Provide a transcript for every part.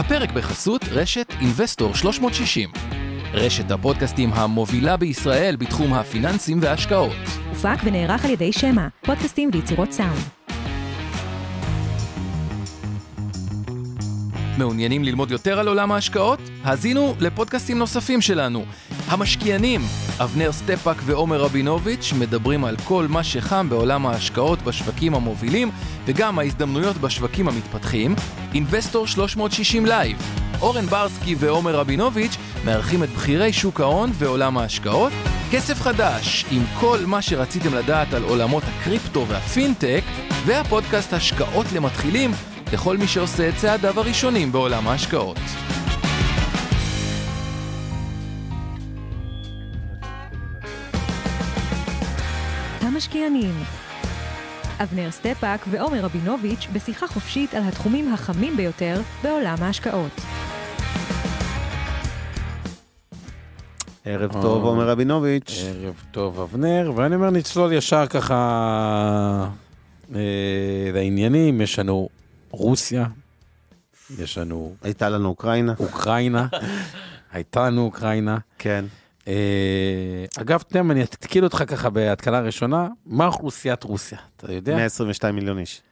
הפרק בחסות רשת אינבסטור 360. רשת הפודקאסטים המובילה בישראל בתחום הפיננסים וההשקעות. הופק ונערך על ידי שמע, פודקאסטים ויצירות סאונד. מעוניינים ללמוד יותר על עולם ההשקעות? האזינו לפודקאסטים נוספים שלנו. המשקיענים, אבנר סטפאק ועומר רבינוביץ' מדברים על כל מה שחם בעולם ההשקעות בשווקים המובילים וגם ההזדמנויות בשווקים המתפתחים. אינבסטור 360 לייב. אורן ברסקי ועומר רבינוביץ' מארחים את בכירי שוק ההון ועולם ההשקעות. כסף חדש, עם כל מה שרציתם לדעת על עולמות הקריפטו והפינטק, והפודקאסט השקעות למתחילים לכל מי שעושה את צעדיו הראשונים בעולם ההשקעות. המשקיענים. אבנר סטפאק ועומר רבינוביץ' בשיחה חופשית על התחומים החמים ביותר בעולם ההשקעות. ערב טוב, עומר רבינוביץ'. ערב טוב, אבנר, ואני אומר, נצלול ישר ככה אה, לעניינים. יש לנו רוסיה, יש לנו הייתה לנו אוקראינה. אוקראינה, הייתה לנו אוקראינה. כן. אה, אגב, תראה, אני אתקיל אותך ככה בהתקלה ראשונה, מה אוכלוסיית רוסיה? אתה יודע? 122 מיליון איש.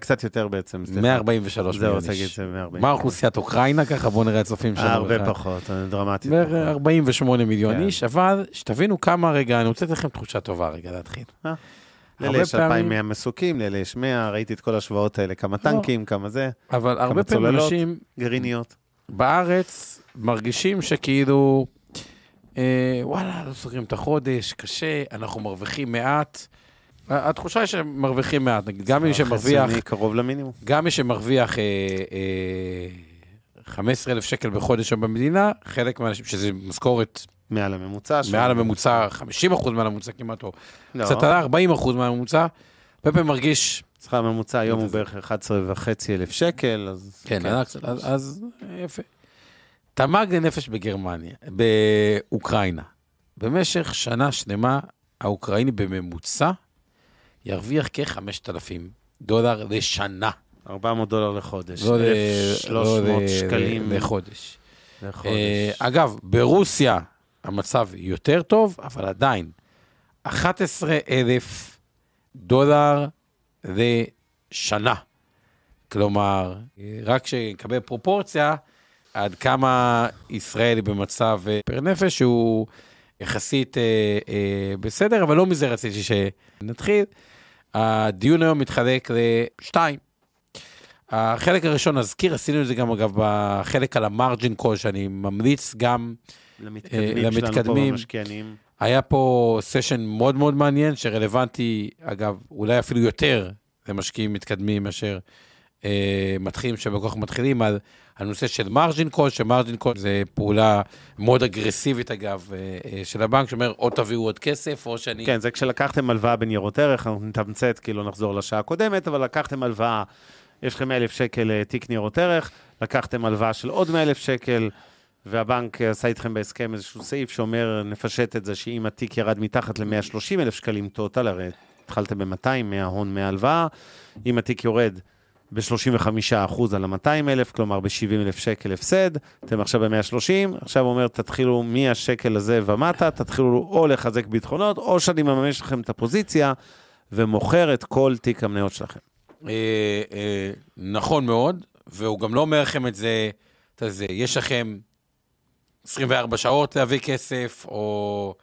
קצת יותר בעצם. סליחה. 143 זהו, מיליון רוצה להגיד איש. זה 140. מה אוכלוסיית אוקראינה ככה? בואו נראה הצופים שלנו. הרבה. פחות, דרמטית. בערך פחות. 48 מיליון כן. איש, אבל שתבינו כמה רגע, אני רוצה לתת לכם תחושה טובה רגע להתחיל. לאלה הרבה יש פעמים- 2,100 מסוקים, לאלה יש 100, ראיתי את כל השוואות האלה, כמה טנקים, כמה זה, אבל הרבה פעמים צוללות. אנשים גרעיניות. בארץ מרגישים שכאילו, אה, וואלה, לא סוגרים את החודש, קשה, אנחנו מרוויחים מעט. התחושה היא שהם מרוויחים מעט, נגיד, גם מי שמרוויח, קרוב למינימום. גם מי שמרוויח אה, אה, 15,000 שקל בחודש שם במדינה, חלק מהאנשים, שזה משכורת מעל הממוצע. מעל הממוצע, 50% מעל הממוצע כמעט, או לא, קצת עלה 40% מהממוצע, הרבה פעמים מרגיש, שכר הממוצע היום הוא זה- בערך 11.5 אלף שקל, אז... כן, קצת, אז, אז יפה. תמ"ג לנפש בגרמניה, באוקראינה. במשך שנה שלמה, האוקראיני בממוצע ירוויח כ-5,000 דולר לשנה. 400 דולר לחודש. לא ל- 1,300 לא שקלים לחודש. לחודש. אה, אגב, ברוסיה המצב יותר טוב, אבל עדיין, 11,000 דולר לשנה. כלומר, רק שנקבל פרופורציה, עד כמה ישראל היא במצב אה, פר נפש שהוא יחסית אה, אה, בסדר, אבל לא מזה רציתי שנתחיל. הדיון היום מתחלק לשתיים. החלק הראשון, נזכיר, עשינו את זה גם אגב בחלק על המרג'ין קול, שאני ממליץ גם, למתקדמים אה, למתקדמים. היה פה סשן מאוד מאוד מעניין, שרלוונטי, אגב, אולי אפילו יותר למשקיעים מתקדמים מאשר מתחילים שהם כל כך מתחילים, על הנושא של margin call, שmargin call זה פעולה מאוד אגרסיבית, אגב, אה, אה, של הבנק, שאומר, או תביאו עוד כסף, או שאני... כן, זה כשלקחתם הלוואה בניירות ערך, אנחנו נתמצת, כי לא נחזור לשעה הקודמת, אבל לקחתם הלוואה, יש לכם 100,000 שקל אה, תיק ניירות ערך, לקחתם הלוואה של עוד 100,000 שקל, והבנק אה, עשה איתכם בהסכם איזשהו סעיף שאומר, נפשט את זה, שאם התיק ירד מתחת ל-130,000 שקלים טוטל, הרי התחלתם ב-200 מההון מההלוואה, אם התיק יורד ב-35% על ה-200,000, כלומר ב-70,000 שקל הפסד, אתם עכשיו ב-130, עכשיו הוא אומר, תתחילו מהשקל הזה ומטה, תתחילו או לחזק ביטחונות, או שאני מממש לכם את הפוזיציה ומוכר את כל תיק המניות שלכם. אה, אה, נכון מאוד, והוא גם לא אומר לכם את זה, אתה יודע, יש לכם 24 שעות להביא כסף, או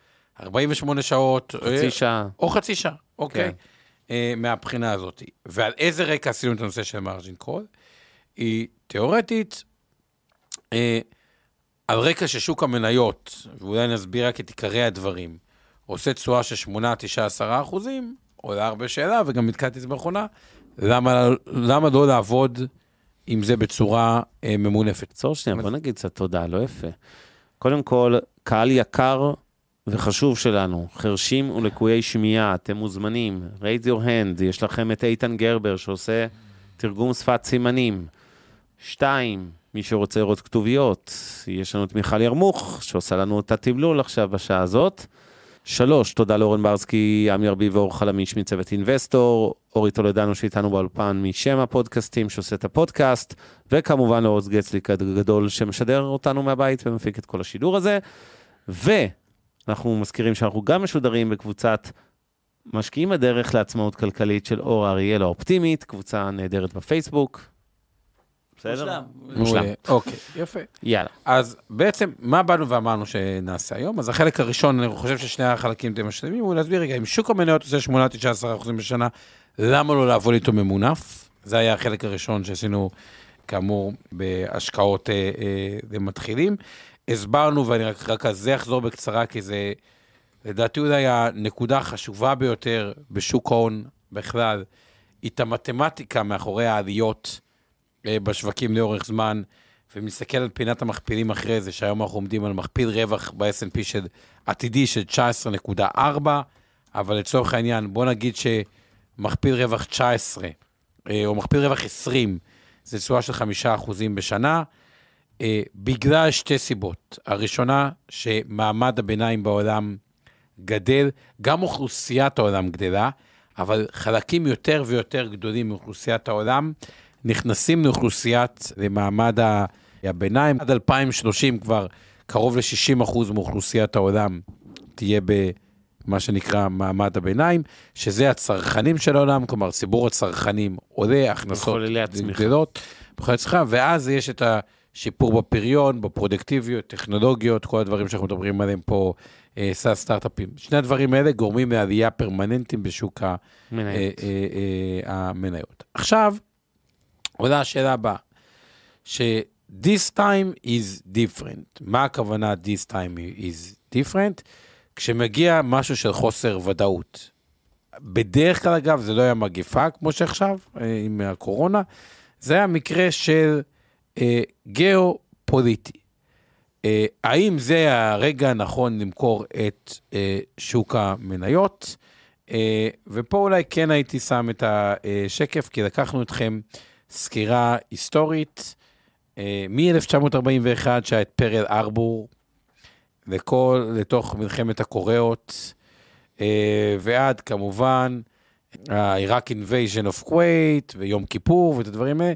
48 שעות, אה, חצי שעה. או חצי שעה, אוקיי? אה, מהבחינה הזאת. ועל איזה רקע עשינו את הנושא של מרג'ין קול? היא תיאורטית, אה, על רקע ששוק המניות, ואולי נסביר רק את עיקרי הדברים, עושה תשואה של 8, 9, 10 אחוזים, עולה הרבה שאלה, וגם נתקלתי את זה באחרונה, למה, למה לא לעבוד עם זה בצורה אה, ממונפת? עצור שנייה, בוא נגיד קצת תודה, לא יפה. קודם כל, קהל יקר וחשוב שלנו, חרשים ולקויי שמיעה, אתם מוזמנים, raise your hand, יש לכם את איתן גרבר שעושה תרגום שפת סימנים. שתיים, מי שרוצה לראות כתוביות, יש לנו את מיכל ירמוך, שעושה לנו את התמלול עכשיו בשעה הזאת. שלוש, תודה לאורן ברסקי, עמי ארביב ואור חלמיש מצוות אינבסטור, אורי טולדנו שאיתנו באולפן משם הפודקאסטים שעושה את הפודקאסט, וכמובן לאורז גצליק הגדול שמשדר אותנו מהבית ומפיק את כל השידור הזה. ואנחנו מזכירים שאנחנו גם משודרים בקבוצת משקיעים בדרך לעצמאות כלכלית של אור אריאל האופטימית, קבוצה נהדרת בפייסבוק. בסדר? מושלם. מעולה. אוקיי, יפה. יאללה. אז בעצם, מה באנו ואמרנו שנעשה היום? אז החלק הראשון, אני חושב ששני החלקים די משלימים, הוא להסביר רגע, אם שוק המניות עושה 8-19% בשנה, למה לא לעבוד איתו ממונף? זה היה החלק הראשון שעשינו, כאמור, בהשקעות אה, אה, למתחילים. הסברנו, ואני רק, רק על זה אחזור בקצרה, כי זה, לדעתי אולי הנקודה החשובה ביותר בשוק ההון בכלל, היא את המתמטיקה מאחורי העליות. אה, בשווקים לאורך זמן, ומסתכל על פינת המכפילים אחרי זה, שהיום אנחנו עומדים על מכפיל רווח ב-S&P של עתידי של 19.4, אבל לצורך העניין, בוא נגיד שמכפיל רווח 19, אה, או מכפיל רווח 20, זה תשואה של 5% בשנה, בגלל שתי סיבות. הראשונה, שמעמד הביניים בעולם גדל, גם אוכלוסיית העולם גדלה, אבל חלקים יותר ויותר גדולים מאוכלוסיית העולם נכנסים לאוכלוסיית, למעמד ה- הביניים. עד 2030 כבר קרוב ל-60% מאוכלוסיית העולם תהיה במה שנקרא מעמד הביניים, שזה הצרכנים של העולם, כלומר ציבור הצרכנים עולה, הכנסות. גדלות, הצמיחה, ואז יש את השיפור בפריון, בפרודקטיביות, טכנולוגיות, כל הדברים שאנחנו מדברים עליהם פה, אה, סאס סטארט-אפים. שני הדברים האלה גורמים לעלייה פרמננטית בשוק. אה, אה, אה, המניות. עכשיו, עולה השאלה הבאה, ש-this time is different. מה הכוונה this time is different? כשמגיע משהו של חוסר ודאות. בדרך כלל, אגב, זה לא היה מגפה כמו שעכשיו, אה, עם הקורונה, זה היה מקרה של גיאו-פוליטי. אה, האם זה הרגע הנכון למכור את אה, שוק המניות? אה, ופה אולי כן הייתי שם את השקף, כי לקחנו אתכם סקירה היסטורית אה, מ-1941, שהיה את פרל ארבור, לכל, לתוך מלחמת הקוריאות, אה, ועד כמובן ה-Iraq Invasion of Kuwait ויום כיפור ואת הדברים האלה,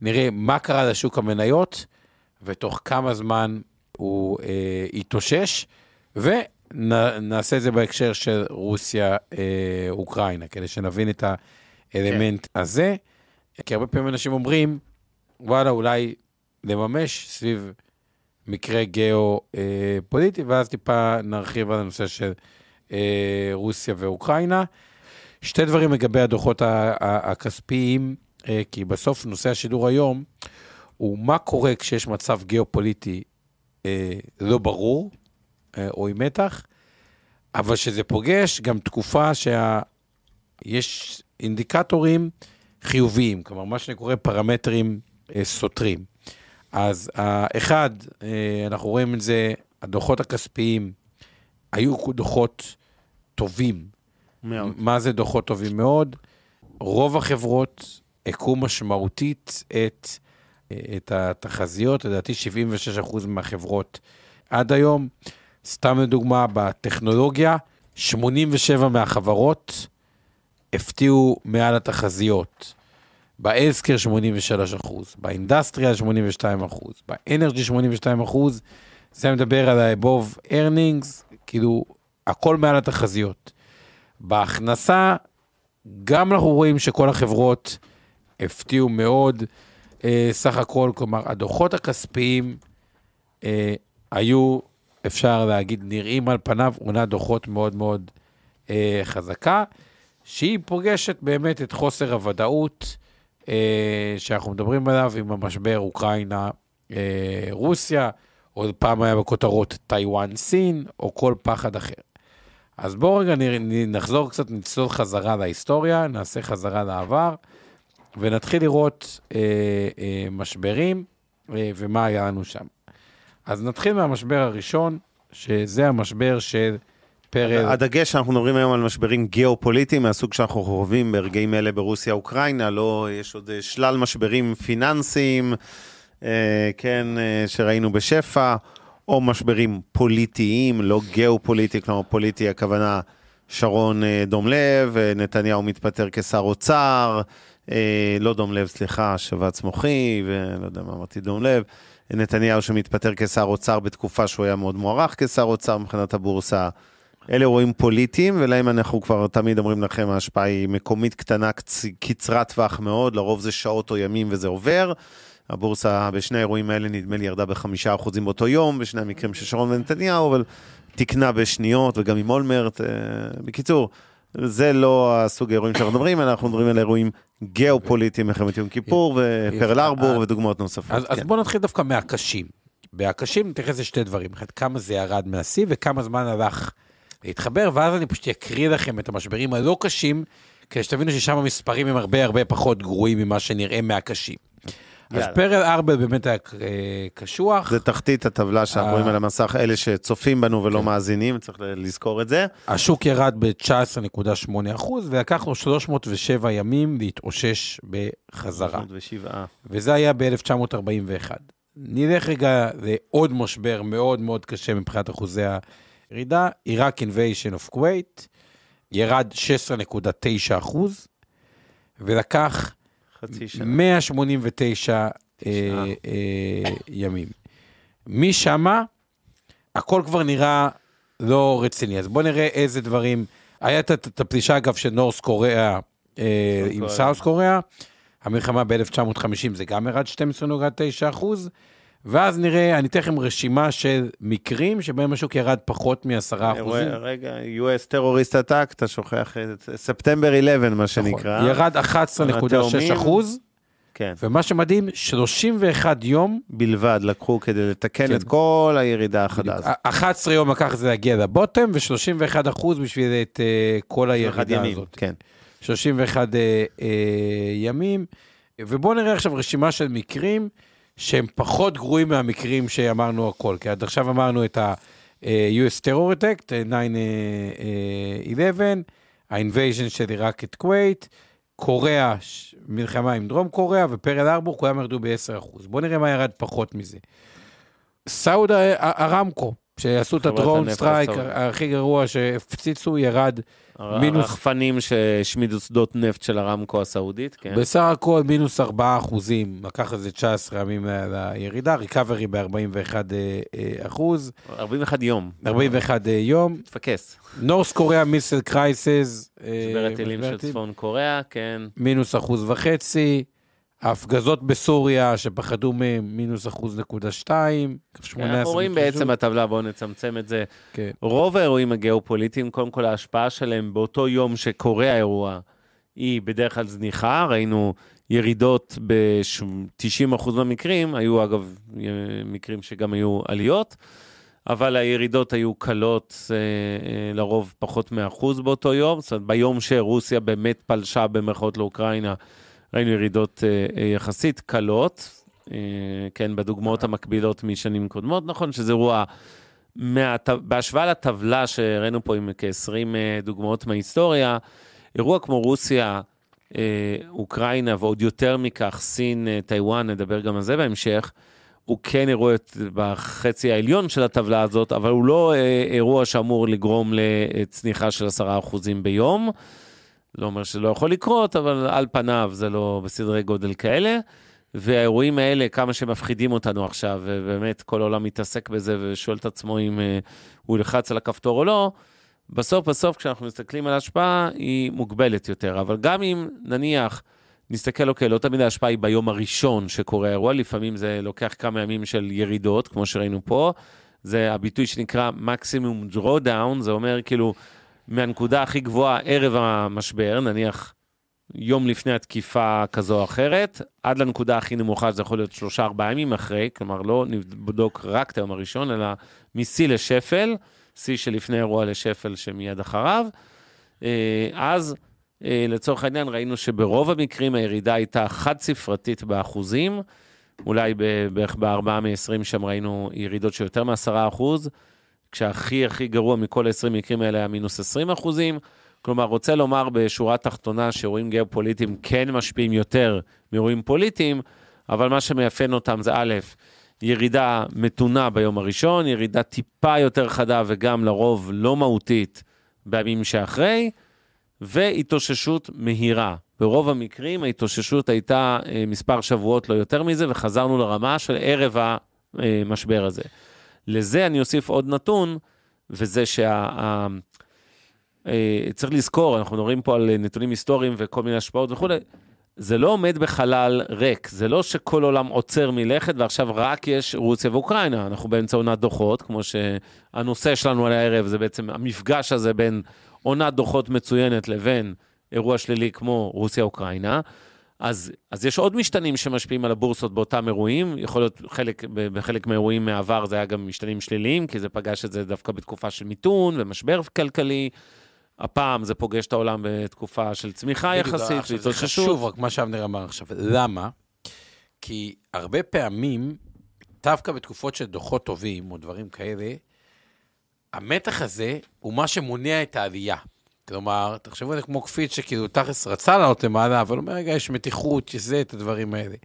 נראה מה קרה לשוק המניות ותוך כמה זמן הוא אה, התאושש, ונעשה את זה בהקשר של רוסיה-אוקראינה, כדי שנבין את האלמנט כן. הזה. כי הרבה פעמים אנשים אומרים, וואלה, אולי לממש סביב מקרה גיאו-פוליטי, ואז טיפה נרחיב על הנושא של אה, רוסיה ואוקראינה. שתי דברים לגבי הדוחות הכספיים, אה, כי בסוף נושא השידור היום הוא מה קורה כשיש מצב גיאופוליטי אה, לא ברור, אה, או עם מתח, אבל שזה פוגש גם תקופה שיש אינדיקטורים חיוביים, כלומר, מה שאני קורא פרמטרים אה, סותרים. אז האחד, אה, אנחנו רואים את זה, הדוחות הכספיים היו דוחות טובים. מאוד. מה זה דוחות טובים מאוד? רוב החברות הכו משמעותית את, את התחזיות, לדעתי 76% מהחברות עד היום. סתם לדוגמה, בטכנולוגיה, 87 מהחברות הפתיעו מעל התחזיות. באלסקר 83 אחוז, באינדסטריאל 82 אחוז, באנרג'י 82 אחוז, זה מדבר על ה-above earnings, כאילו, הכל מעל התחזיות. בהכנסה, גם אנחנו רואים שכל החברות הפתיעו מאוד, אה, סך הכל, כלומר, הדוחות הכספיים אה, היו, אפשר להגיד, נראים על פניו עונה דוחות מאוד מאוד אה, חזקה, שהיא פוגשת באמת את חוסר הוודאות שאנחנו מדברים עליו עם המשבר אוקראינה-רוסיה, עוד פעם היה בכותרות טיוואן-סין, או כל פחד אחר. אז בואו רגע נחזור קצת, נצלול חזרה להיסטוריה, נעשה חזרה לעבר, ונתחיל לראות אה, אה, משברים אה, ומה היה לנו שם. אז נתחיל מהמשבר הראשון, שזה המשבר של פרל... הדגש שאנחנו מדברים היום על משברים גיאופוליטיים מהסוג שאנחנו חווים ברגעים אלה ברוסיה-אוקראינה, לא, יש עוד אה, שלל משברים פיננסיים, אה, כן, אה, שראינו בשפע, או משברים פוליטיים, לא גיאופוליטי, כלומר פוליטי הכוונה שרון אה, דום לב, אה, נתניהו מתפטר כשר אוצר, אה, לא דום לב, סליחה, שבץ מוחי, ולא יודע מה אמרתי, דום לב. נתניהו שמתפטר כשר אוצר בתקופה שהוא היה מאוד מוערך כשר אוצר מבחינת הבורסה. אלה אירועים פוליטיים, ולהם אנחנו כבר תמיד אומרים לכם, ההשפעה היא מקומית קטנה, קצ... קצרת טווח מאוד, לרוב זה שעות או ימים וזה עובר. הבורסה בשני האירועים האלה נדמה לי ירדה בחמישה אחוזים באותו יום, בשני המקרים של שרון ונתניהו, אבל תקנה בשניות, וגם עם אולמרט. אה, בקיצור, זה לא הסוג האירועים שאנחנו מדברים, אנחנו מדברים על אירועים גיאופוליטיים, מלחמת יום כיפור ופרל ארבור אז- ודוגמאות נוספות. אז, אז כן. בואו נתחיל דווקא מהקשים. בהקשים נתייחס לשתי דברים, אחד, כמה זה ירד מהשיא וכמה זמן הלך להתחבר, ואז אני פשוט אקריא לכם את המשברים הלא קשים, כדי שתבינו ששם המספרים הם הרבה הרבה פחות גרועים ממה שנראה מהקשים. אז יאללה. פרל ארבל באמת היה אה, קשוח, זה תחתית הטבלה שאנחנו אה. רואים על המסך, אלה שצופים בנו ולא מאזינים, צריך לזכור את זה. השוק ירד ב-19.8 אחוז, ולקח לו 307 ימים להתאושש בחזרה. 307. וזה היה ב-1941. נלך רגע לעוד משבר מאוד מאוד קשה מבחינת אחוזי הירידה, Iraq invasion of Kuwait, ירד 16.9 אחוז, ולקח חצי שנה. 189 אה. אה, ימים. משמה, הכל כבר נראה לא רציני. אז בואו נראה איזה דברים... היה את- הפלישה, אגב, של North Korea אה, עם. South Korea. המלחמה ב-1950 זה גם ירד 12.9 אחוז. ואז נראה, אני אתן לכם רשימה של מקרים שבהם השוק ירד פחות מ-10 אחוזים. רגע, US טרוריסט אטאק, אתה שוכח את ספטמבר 11, מה שנקרא. נכון. ירד 11.6 אחוז, כן, ומה שמדהים, 31 יום בלבד לקחו כדי לתקן כן. את כל הירידה החדה הזאת. 11 יום לקח זה להגיע לבוטם, ו-31 אחוז בשביל את uh, כל הירידה ימים, הזאת. כן. 31 uh, uh, ימים. ובואו נראה עכשיו רשימה של מקרים שהם פחות גרועים מהמקרים שאמרנו הכל. כי עד עכשיו אמרנו את ה-US Terror Attack, 9-11, ה-invasion של עיראק את כווית, קוריאה, מלחמה עם דרום קוריאה, ופרל הרבור, כולם ירדו ב-10%. בואו נראה מה ירד פחות מזה. סעודי ארמקו, שעשו את ה-drone strike. הכי גרוע שהפציצו, ירד מינוס- הרחפנים שהשמידו שדות נפט של הרמקו הסעודית, כן. בסך הכל מינוס 4 אחוזים, לקח איזה 19 ימים לירידה, ריקאברי ב-41 אחוז, 41 יום. 41 יום. תפקס. נורס קוריאה מיסל קרייסס, משבר הטילים של צפון קוריאה, כן. מינוס אחוז וחצי, ההפגזות בסוריה שפחדו מהם, מינוס אחוז נקודה שתיים, 18 אנחנו רואים. בעצם בטבלה, בואו נצמצם את זה. כן. רוב האירועים הגיאופוליטיים, קודם כל ההשפעה שלהם באותו יום שקורה האירוע, היא בדרך כלל זניחה. ראינו ירידות ב-90% מהמקרים, היו אגב מקרים שגם היו עליות, אבל הירידות היו קלות, אה, אה, לרוב פחות מאחוז באותו יום. זאת אומרת, ביום שרוסיה באמת פלשה במרכאות לאוקראינה, ראינו ירידות אה, אה, יחסית קלות. אה, כן, בדוגמאות המקבילות משנים קודמות, נכון שזה אירוע מהט... בהשוואה לטבלה שהראינו פה עם כ-20 אה, דוגמאות מההיסטוריה, אירוע כמו רוסיה, אוקראינה ועוד יותר מכך, סין, טיוואן, נדבר גם על זה בהמשך, הוא כן אירוע בחצי העליון של הטבלה הזאת, אבל הוא לא אירוע שאמור לגרום לצניחה של 10% ביום. לא אומר שלא יכול לקרות, אבל על פניו זה לא בסדרי גודל כאלה. והאירועים האלה, כמה שמפחידים אותנו עכשיו, ובאמת כל העולם מתעסק בזה ושואל את עצמו אם אה, הוא ילחץ על הכפתור או לא, בסוף בסוף כשאנחנו מסתכלים על ההשפעה, היא מוגבלת יותר. אבל גם אם נניח נסתכל, אוקיי, לא תמיד ההשפעה היא ביום הראשון שקורה האירוע, לפעמים זה לוקח כמה ימים של ירידות, כמו שראינו פה. זה הביטוי שנקרא מקסימום drawdown, זה אומר כאילו מהנקודה הכי גבוהה ערב המשבר, נניח יום לפני התקיפה כזו או אחרת, עד לנקודה הכי נמוכה, שזה יכול להיות שלושה, ארבעה ימים אחרי, כלומר לא נבדוק רק את היום הראשון, אלא משיא לשפל, שיא שלפני אירוע לשפל שמיד אחריו. אה, אז אה, לצורך העניין ראינו שברוב המקרים הירידה הייתה חד-ספרתית באחוזים, אולי בערך בארבעה מ-20 שם ראינו ירידות של יותר מ-10 אחוז, כשהכי הכי גרוע מכל ה-20 מקרים האלה היה מינוס 20 אחוזים. כלומר, רוצה לומר בשורה תחתונה שאירועים גיאופוליטיים כן משפיעים יותר מאירועים פוליטיים, אבל מה שמאפיין אותם זה א', ירידה מתונה ביום הראשון, ירידה טיפה יותר חדה וגם לרוב לא מהותית בימים שאחרי, והתאוששות מהירה. ברוב המקרים ההתאוששות הייתה אה, מספר שבועות, לא יותר מזה, וחזרנו לרמה של ערב המשבר הזה. לזה אני אוסיף עוד נתון, וזה שה... אה, צריך לזכור, אנחנו מדברים פה על נתונים היסטוריים וכל מיני השפעות וכולי, זה לא עומד בחלל ריק, זה לא שכל עולם עוצר מלכת ועכשיו רק יש רוסיה ואוקראינה, אנחנו באמצע עונת דוחות, כמו שהנושא שלנו על הערב זה בעצם המפגש הזה בין עונת דוחות מצוינת לבין אירוע שלילי כמו רוסיה-אוקראינה. אז, אז יש עוד משתנים שמשפיעים על הבורסות באותם אירועים, יכול להיות חלק, בחלק מהאירועים מהעבר זה היה גם משתנים שליליים, כי זה פגש את זה דווקא בתקופה של מיתון ומשבר כלכלי. הפעם זה פוגש את העולם בתקופה של צמיחה בדיוק, יחסית, עכשיו, זה והתאוששות. חשוב, רק מה שאבנר אמר עכשיו. למה? כי הרבה פעמים, דווקא בתקופות של דוחות טובים או דברים כאלה, המתח הזה הוא מה שמונע את העלייה. כלומר, תחשבו על זה כמו קפיץ שכאילו תכלס רצה לעלות למעלה, אבל אומר, רגע, יש מתיחות, יש זה, את הדברים האלה.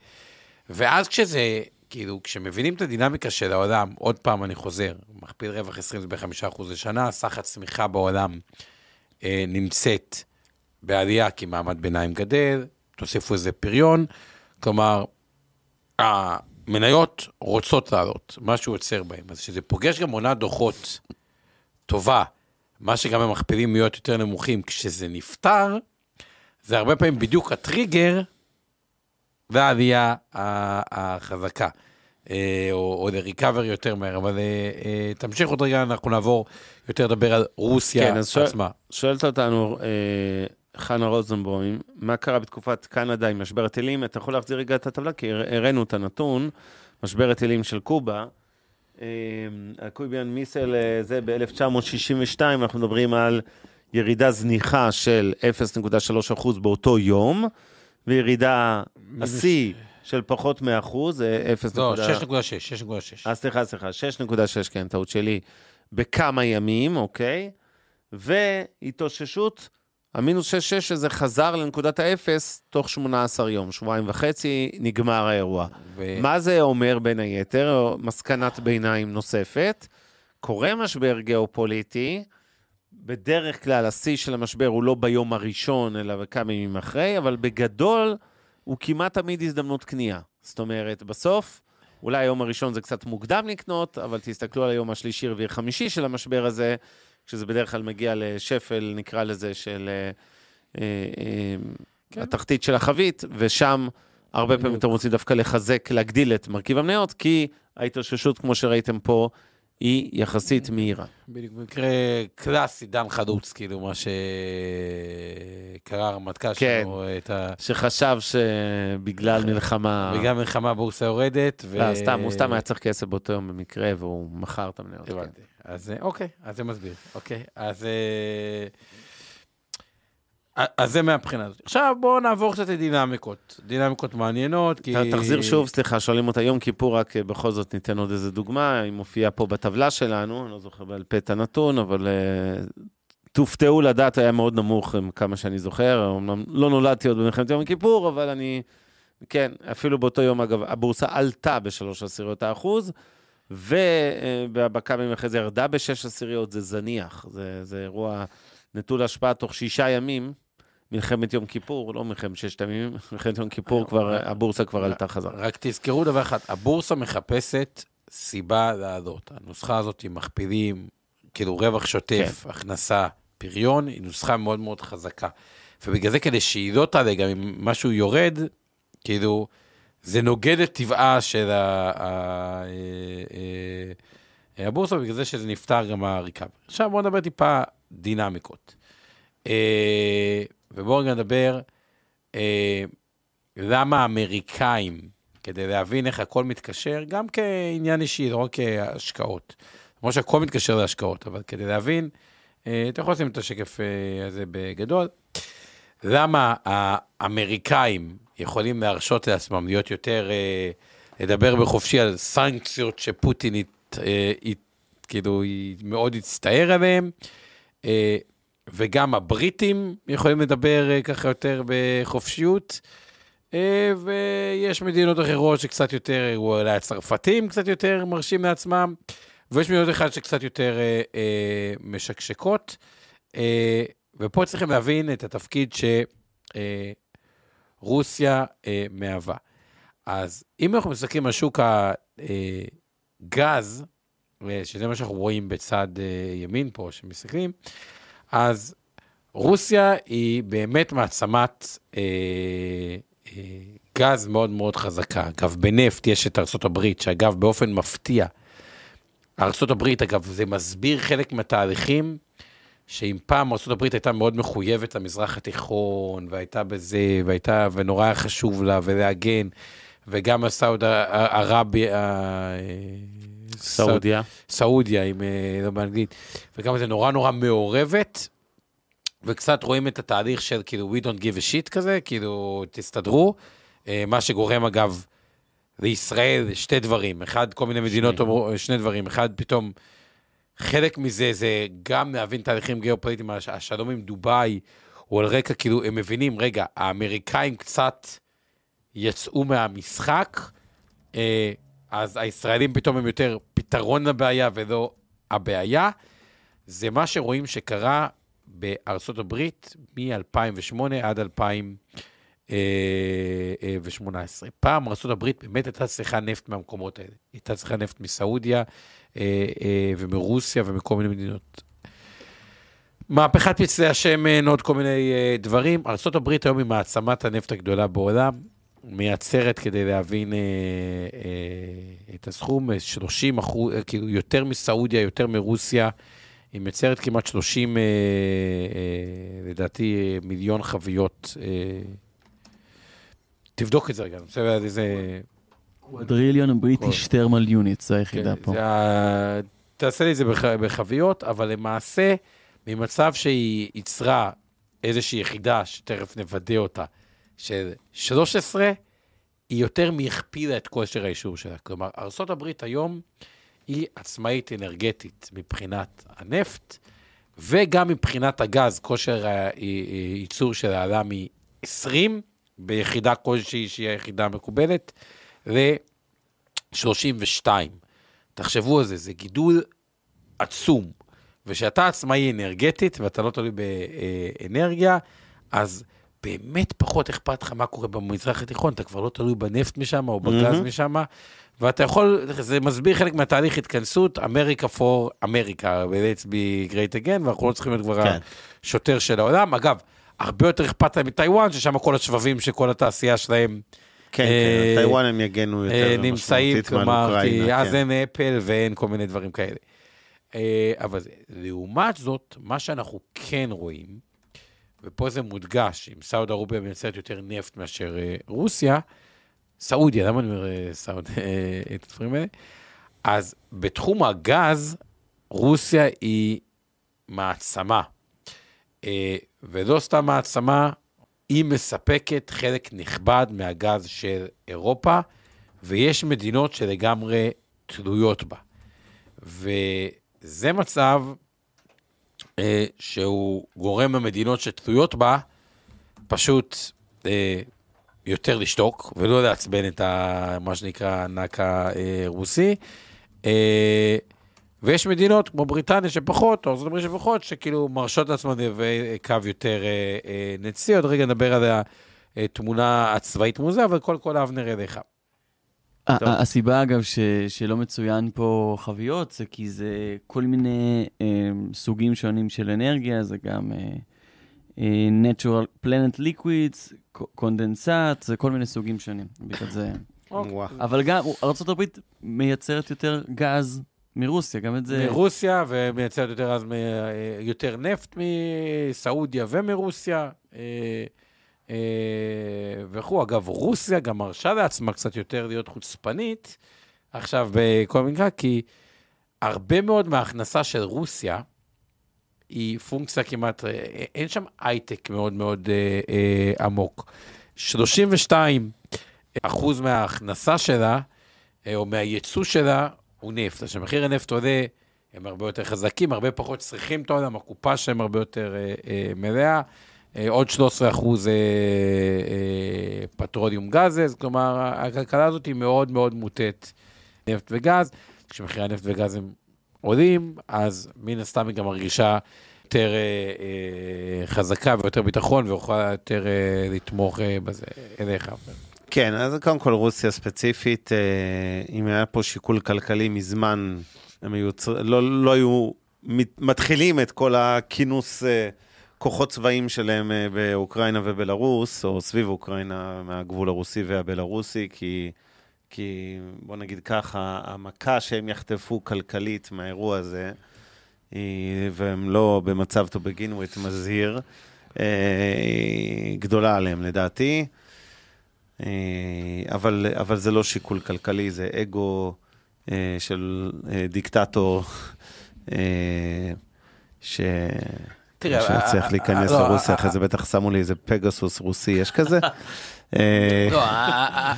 ואז כשזה, כאילו, כשמבינים את הדינמיקה של העולם, עוד פעם אני חוזר, מכפיל רווח 20 זה ב-5% לשנה, סך הצמיחה בעולם אה, נמצאת בעלייה כי מעמד ביניים גדל, תוסיפו איזה פריון, כלומר, המניות רוצות לעלות, משהו עוצר בהן. אז כשזה פוגש גם עונת דוחות טובה, מה שגם המכפילים להיות יותר נמוכים, כשזה נפתר, זה הרבה פעמים בדיוק הטריגר והעלייה החזקה. אה, או, או לריקאבר יותר מהר, אבל אה, אה, תמשיך עוד רגע, אנחנו נעבור יותר לדבר על רוסיה כן, אז שואל- עצמה. שואלת אותנו חנה רוזנבוים, מה קרה בתקופת קנדה עם משבר הטילים? אתה יכול להחזיר רגע את הטבלה, כי הר- הראינו את הנתון, משבר הטילים של קובה. אה, הקוביאן מיסל אה, זה ב-1962, אנחנו מדברים על ירידה זניחה של 0.3% באותו יום, וירידה, השיא של פחות מ-1%, זה 0. לא, 6.6, 6.6. אה, סליחה, סליחה, 6.6, כן, טעות שלי, בכמה ימים, אוקיי? והתאוששות, המינוס 6.6 שזה חזר לנקודת האפס תוך 18 יום, שבועיים וחצי, נגמר האירוע. ו- מה זה אומר בין היתר? או מסקנת ביניים נוספת. קורה משבר גיאופוליטי, בדרך כלל השיא של המשבר הוא לא ביום הראשון, אלא בכמה ימים אחרי, אבל בגדול הוא כמעט תמיד הזדמנות קנייה. זאת אומרת, בסוף, אולי היום הראשון זה קצת מוקדם לקנות, אבל תסתכלו על היום השלישי, רביעי, חמישי של המשבר הזה, כשזה בדרך כלל מגיע לשפל, נקרא לזה, של אה, אה, אה, כן. התחתית של החבית, ושם הרבה פעמים. אתם רוצים דווקא לחזק, להגדיל את מרכיב המניות, כי ההתאוששות, כמו שראיתם פה, היא יחסית מהירה. בדיוק, במקרה קלאסי, דן חלוץ, כאילו, מה שקרה הרמטכ"ל כן. שלו, את ה... שחשב שבגלל מלחמה... בגלל מלחמה בורסה יורדת. ו- לא, סתם, הוא סתם היה צריך כסף באותו יום במקרה, והוא מכר את המניות. כן. הבנתי. אז אה, אוקיי, אז זה מסביר. אוקיי, אז... אז זה מהבחינה הזאת. עכשיו בואו נעבור קצת לדינמיקות. דינמיקות מעניינות, כי... תחזיר שוב, סליחה, שואלים אותה יום כיפור, רק אה, בכל זאת ניתן עוד איזה דוגמה, היא מופיעה פה בטבלה שלנו, אני לא זוכר בעל פה את הנתון, אבל אה, תופתעו לדעת, היה מאוד נמוך, אה, כמה שאני זוכר, אמנם לא נולדתי עוד במלחמת יום כיפור, אבל אני, כן, אפילו באותו יום, אגב, הבורסה עלתה בשלוש עשיריות האחוז, ימים אחרי זה ירדה בשש עשיריות, זה זניח, זה, זה אירוע נטול השפעה תוך שישה ימים. מלחמת יום כיפור, לא מלחמת ששת הימים, מלחמת יום כיפור כבר, הבורסה כבר עלתה חזרה. רק תזכרו דבר אחד, הבורסה מחפשת סיבה לעלות. הנוסחה הזאת עם מכפילים, כאילו רווח שוטף, הכנסה, פריון, היא נוסחה מאוד מאוד חזקה. ובגלל זה כדי שהיא לא תעלה, גם אם משהו יורד, כאילו, זה נוגד את טבעה של ה- ה- אה, אה, הבורסה, ובגלל זה שזה נפתר גם הריקאבר. עכשיו בואו נדבר טיפה דינמיקות. אה, ובואו רגע נדבר אה, למה האמריקאים, כדי להבין איך הכל מתקשר, גם כעניין אישי, לא רק כהשקעות. כמו שהכל מתקשר להשקעות, אבל כדי להבין, אה, אתה יכול לשים את השקף הזה בגדול. למה האמריקאים יכולים להרשות לעצמם להיות יותר, לדבר בחופשי על סנקציות שפוטין, הת- הת- כאילו, מאוד הצטער עליהם, אה, וגם הבריטים יכולים לדבר אה, ככה יותר בחופשיות. אה, ויש מדינות אחרות שקצת יותר, אולי הצרפתים קצת יותר מרשים לעצמם, ויש מדינות אחרות שקצת יותר אה, אה, משקשקות. אה, ופה צריכים להבין את התפקיד שרוסיה אה, מהווה. אז אם אנחנו מסתכלים על שוק הגז, אה, שזה מה שאנחנו רואים בצד אה, ימין פה, שמסתכלים, אז רוסיה היא באמת מעצמת אה, אה, גז מאוד מאוד חזקה. אגב, בנפט יש את ארה"ב, שאגב, באופן מפתיע, ארה"ב, אגב, זה מסביר חלק מהתהליכים, שאם פעם ארה"ב הייתה מאוד מחויבת למזרח התיכון, והייתה בזה, והייתה, ונורא היה חשוב לה, ולהגן, וגם הסעוד ערבי, אה, סעודיה. סעודיה, עם, אה, לא באנגלית, וגם זה נורא נורא מעורבת, וקצת רואים את התהליך של כאילו we don't give a shit כזה, כאילו תסתדרו, אה, מה שגורם אגב לישראל שתי דברים, אחד כל מיני מדינות אומרו, שני דברים, אחד פתאום, חלק מזה זה גם להבין תהליכים גיאופוליטיים, הש- השלום עם דובאי הוא על רקע כאילו הם מבינים, רגע, האמריקאים קצת יצאו מהמשחק, אה, אז הישראלים פתאום הם יותר פתרון לבעיה ולא הבעיה. זה מה שרואים שקרה בארצות הברית מ-2008 עד 2018. פעם ארצות הברית באמת הייתה צריכה נפט מהמקומות האלה. הייתה צריכה נפט מסעודיה אה, אה, ומרוסיה ומכל מיני מדינות. מהפכת פצלי השמן, עוד כל מיני אה, דברים. ארה"ב היום היא מעצמת הנפט הגדולה בעולם, מייצרת כדי להבין אה, אה, את הסכום, אה, 30 אחוז, אה, כאילו יותר מסעודיה, יותר מרוסיה. היא מייצרת כמעט 30, אה, אה, לדעתי, אה, מיליון חביות. אה, תבדוק את זה רגע, אני רוצה לדעת איזה... קוודריליון בריטיש טרמל יוניט, זו היחידה כן, פה. זה תעשה לי את זה בח- בחביות, אבל למעשה, ממצב שהיא ייצרה איזושהי יחידה, שתכף נוודא אותה, של 13, היא יותר מהכפילה את כושר האישור שלה. כלומר, ארה"ב היום היא עצמאית אנרגטית מבחינת הנפט, וגם מבחינת הגז, כושר הייצור שלה עלה מ-20 ביחידה כלשהי שהיא היחידה המקובלת, ל-32. תחשבו על זה, זה גידול עצום. וכשאתה עצמאי אנרגטית ואתה לא תלוי באנרגיה, אז באמת פחות אכפת לך מה קורה במזרח התיכון, אתה כבר לא תלוי בנפט משם או בגז מהמם. משם, ואתה יכול, זה מסביר חלק מהתהליך התכנסות, אמריקה for אמריקה, ו-let's be great again, ואנחנו לא צריכים להיות כבר כן. השוטר של העולם. אגב, הרבה יותר אכפת להם מטיוואן, ששם כל השבבים של כל התעשייה שלהם כן, אה, כן, טיוואן הם יגנו אה, יותר נמצאים, משמעותית כלומר, כי מאוקראינה, אז כן. אין אפל ואין כל מיני דברים כאלה. אה, אבל לעומת זאת, מה שאנחנו כן רואים, ופה זה מודגש, אם סעוד ערוביה מייצרת יותר נפט מאשר אה, רוסיה, סעודיה, למה אני אומר אה, סעוד, אה, את הדברים האלה? אז בתחום הגז, רוסיה היא מעצמה. ולא סתם מעצמה, היא מספקת חלק נכבד מהגז של אירופה, ויש מדינות שלגמרי תלויות בה. וזה מצב שהוא גורם למדינות שתלויות בה פשוט אה, יותר לשתוק, ולא לעצבן את ה, מה שנקרא הענק הרוסי. אה, ויש מדינות כמו בריטניה שפחות, או ארה"ב שפחות, שכאילו מרשות לעצמן קו יותר אה, אה, נצי. עוד רגע נדבר על התמונה הצבאית מוזה, אבל קודם כל אבנר אליך. הסיבה, אגב, ש, שלא מצוין פה חביות, זה כי זה כל מיני אה, סוגים שונים של אנרגיה, זה גם אה, אה, natural planet liquids, קונדנסט, זה כל מיני סוגים שונים. בגלל זה... וואו. אבל גם ארה"ב מייצרת יותר גז מרוסיה, גם את זה... מרוסיה, ומייצרת יותר אז מ- יותר נפט מסעודיה ומרוסיה. אה, וכו'. אגב, רוסיה גם מרשה לעצמה קצת יותר להיות חוצפנית עכשיו בכל מקרה, כי הרבה מאוד מההכנסה של רוסיה היא פונקציה כמעט, אה, אין שם הייטק מאוד מאוד אה, אה, עמוק. 32 אחוז מההכנסה שלה, אה, או מהייצוא שלה, הוא נפט. עכשיו, מחיר הנפט עולה, הם הרבה יותר חזקים, הרבה פחות צריכים את העולם, הקופה שלהם הרבה יותר אה, אה, מלאה, אה, עוד 13 אחוז אה, אה, פטרוליום גזז, כלומר, הכלכלה הזאת היא מאוד מאוד מוטית נפט וגז. כשמחירי הנפט וגז הם עולים, אז מן הסתם היא גם מרגישה יותר אה, אה, חזקה ויותר ביטחון, ויכולה יותר אה, לתמוך אה, בזה אליך. כן, אז קודם כל רוסיה ספציפית, אה, אם היה פה שיקול כלכלי מזמן, הם היו, לא, לא היו מת- מתחילים את כל הכינוס אה, כוחות צבאיים שלהם אה, באוקראינה ובלרוס, או סביב אוקראינה מהגבול הרוסי והבלרוסי, כי, כי בוא נגיד ככה, המכה שהם יחטפו כלכלית מהאירוע הזה, והם לא במצב to begin with מזהיר, גדולה עליהם לדעתי. אה, אבל, אבל זה לא שיקול כלכלי, זה אגו אה, של דיקטטור ש... תראה, שצריך אה, להיכנס אה, לא, לרוסיה, אה, אחרי זה בטח שמו לי איזה פגסוס רוסי, יש כזה? לא,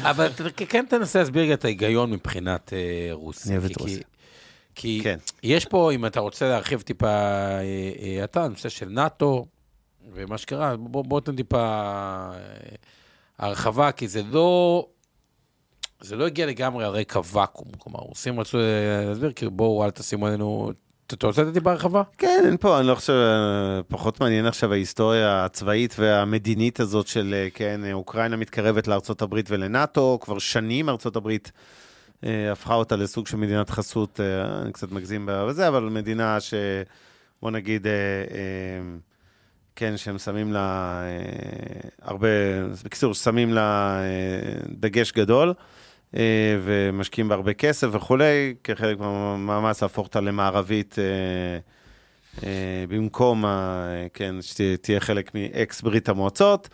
אבל כן תנסה להסביר את ההיגיון מבחינת רוסיה. אני אוהב את כי- רוסיה. כי כן. יש פה, אם אתה רוצה להרחיב טיפה, אתה, נושא של נאט"ו ומה שקרה, בוא בוא תן טיפה הרחבה, כי זה לא... זה לא הגיע לגמרי על רקע ואקום, כלומר, הרוסים רצו להסביר, כאילו בואו אל תשימו עלינו... אתה רוצה לתת טיפה הרחבה? כן, אין פה, אני לא חושב, אה, פחות מעניין עכשיו ההיסטוריה הצבאית והמדינית הזאת של, אה, כן, אה, אוקראינה מתקרבת הברית ולנאטו, כבר שנים אה, הפכה אותה לסוג של מדינת חסות, אני קצת מגזים בזה, אבל מדינה ש... בוא נגיד, כן, שהם שמים לה הרבה, בקיצור, שמים לה דגש גדול. אה, ומשקיעים בה הרבה כסף וכולי, כחלק מהמאמץ להפוך אותה למערבית אה, אה, במקום, כן, שתהיה חלק מאקס ברית המועצות.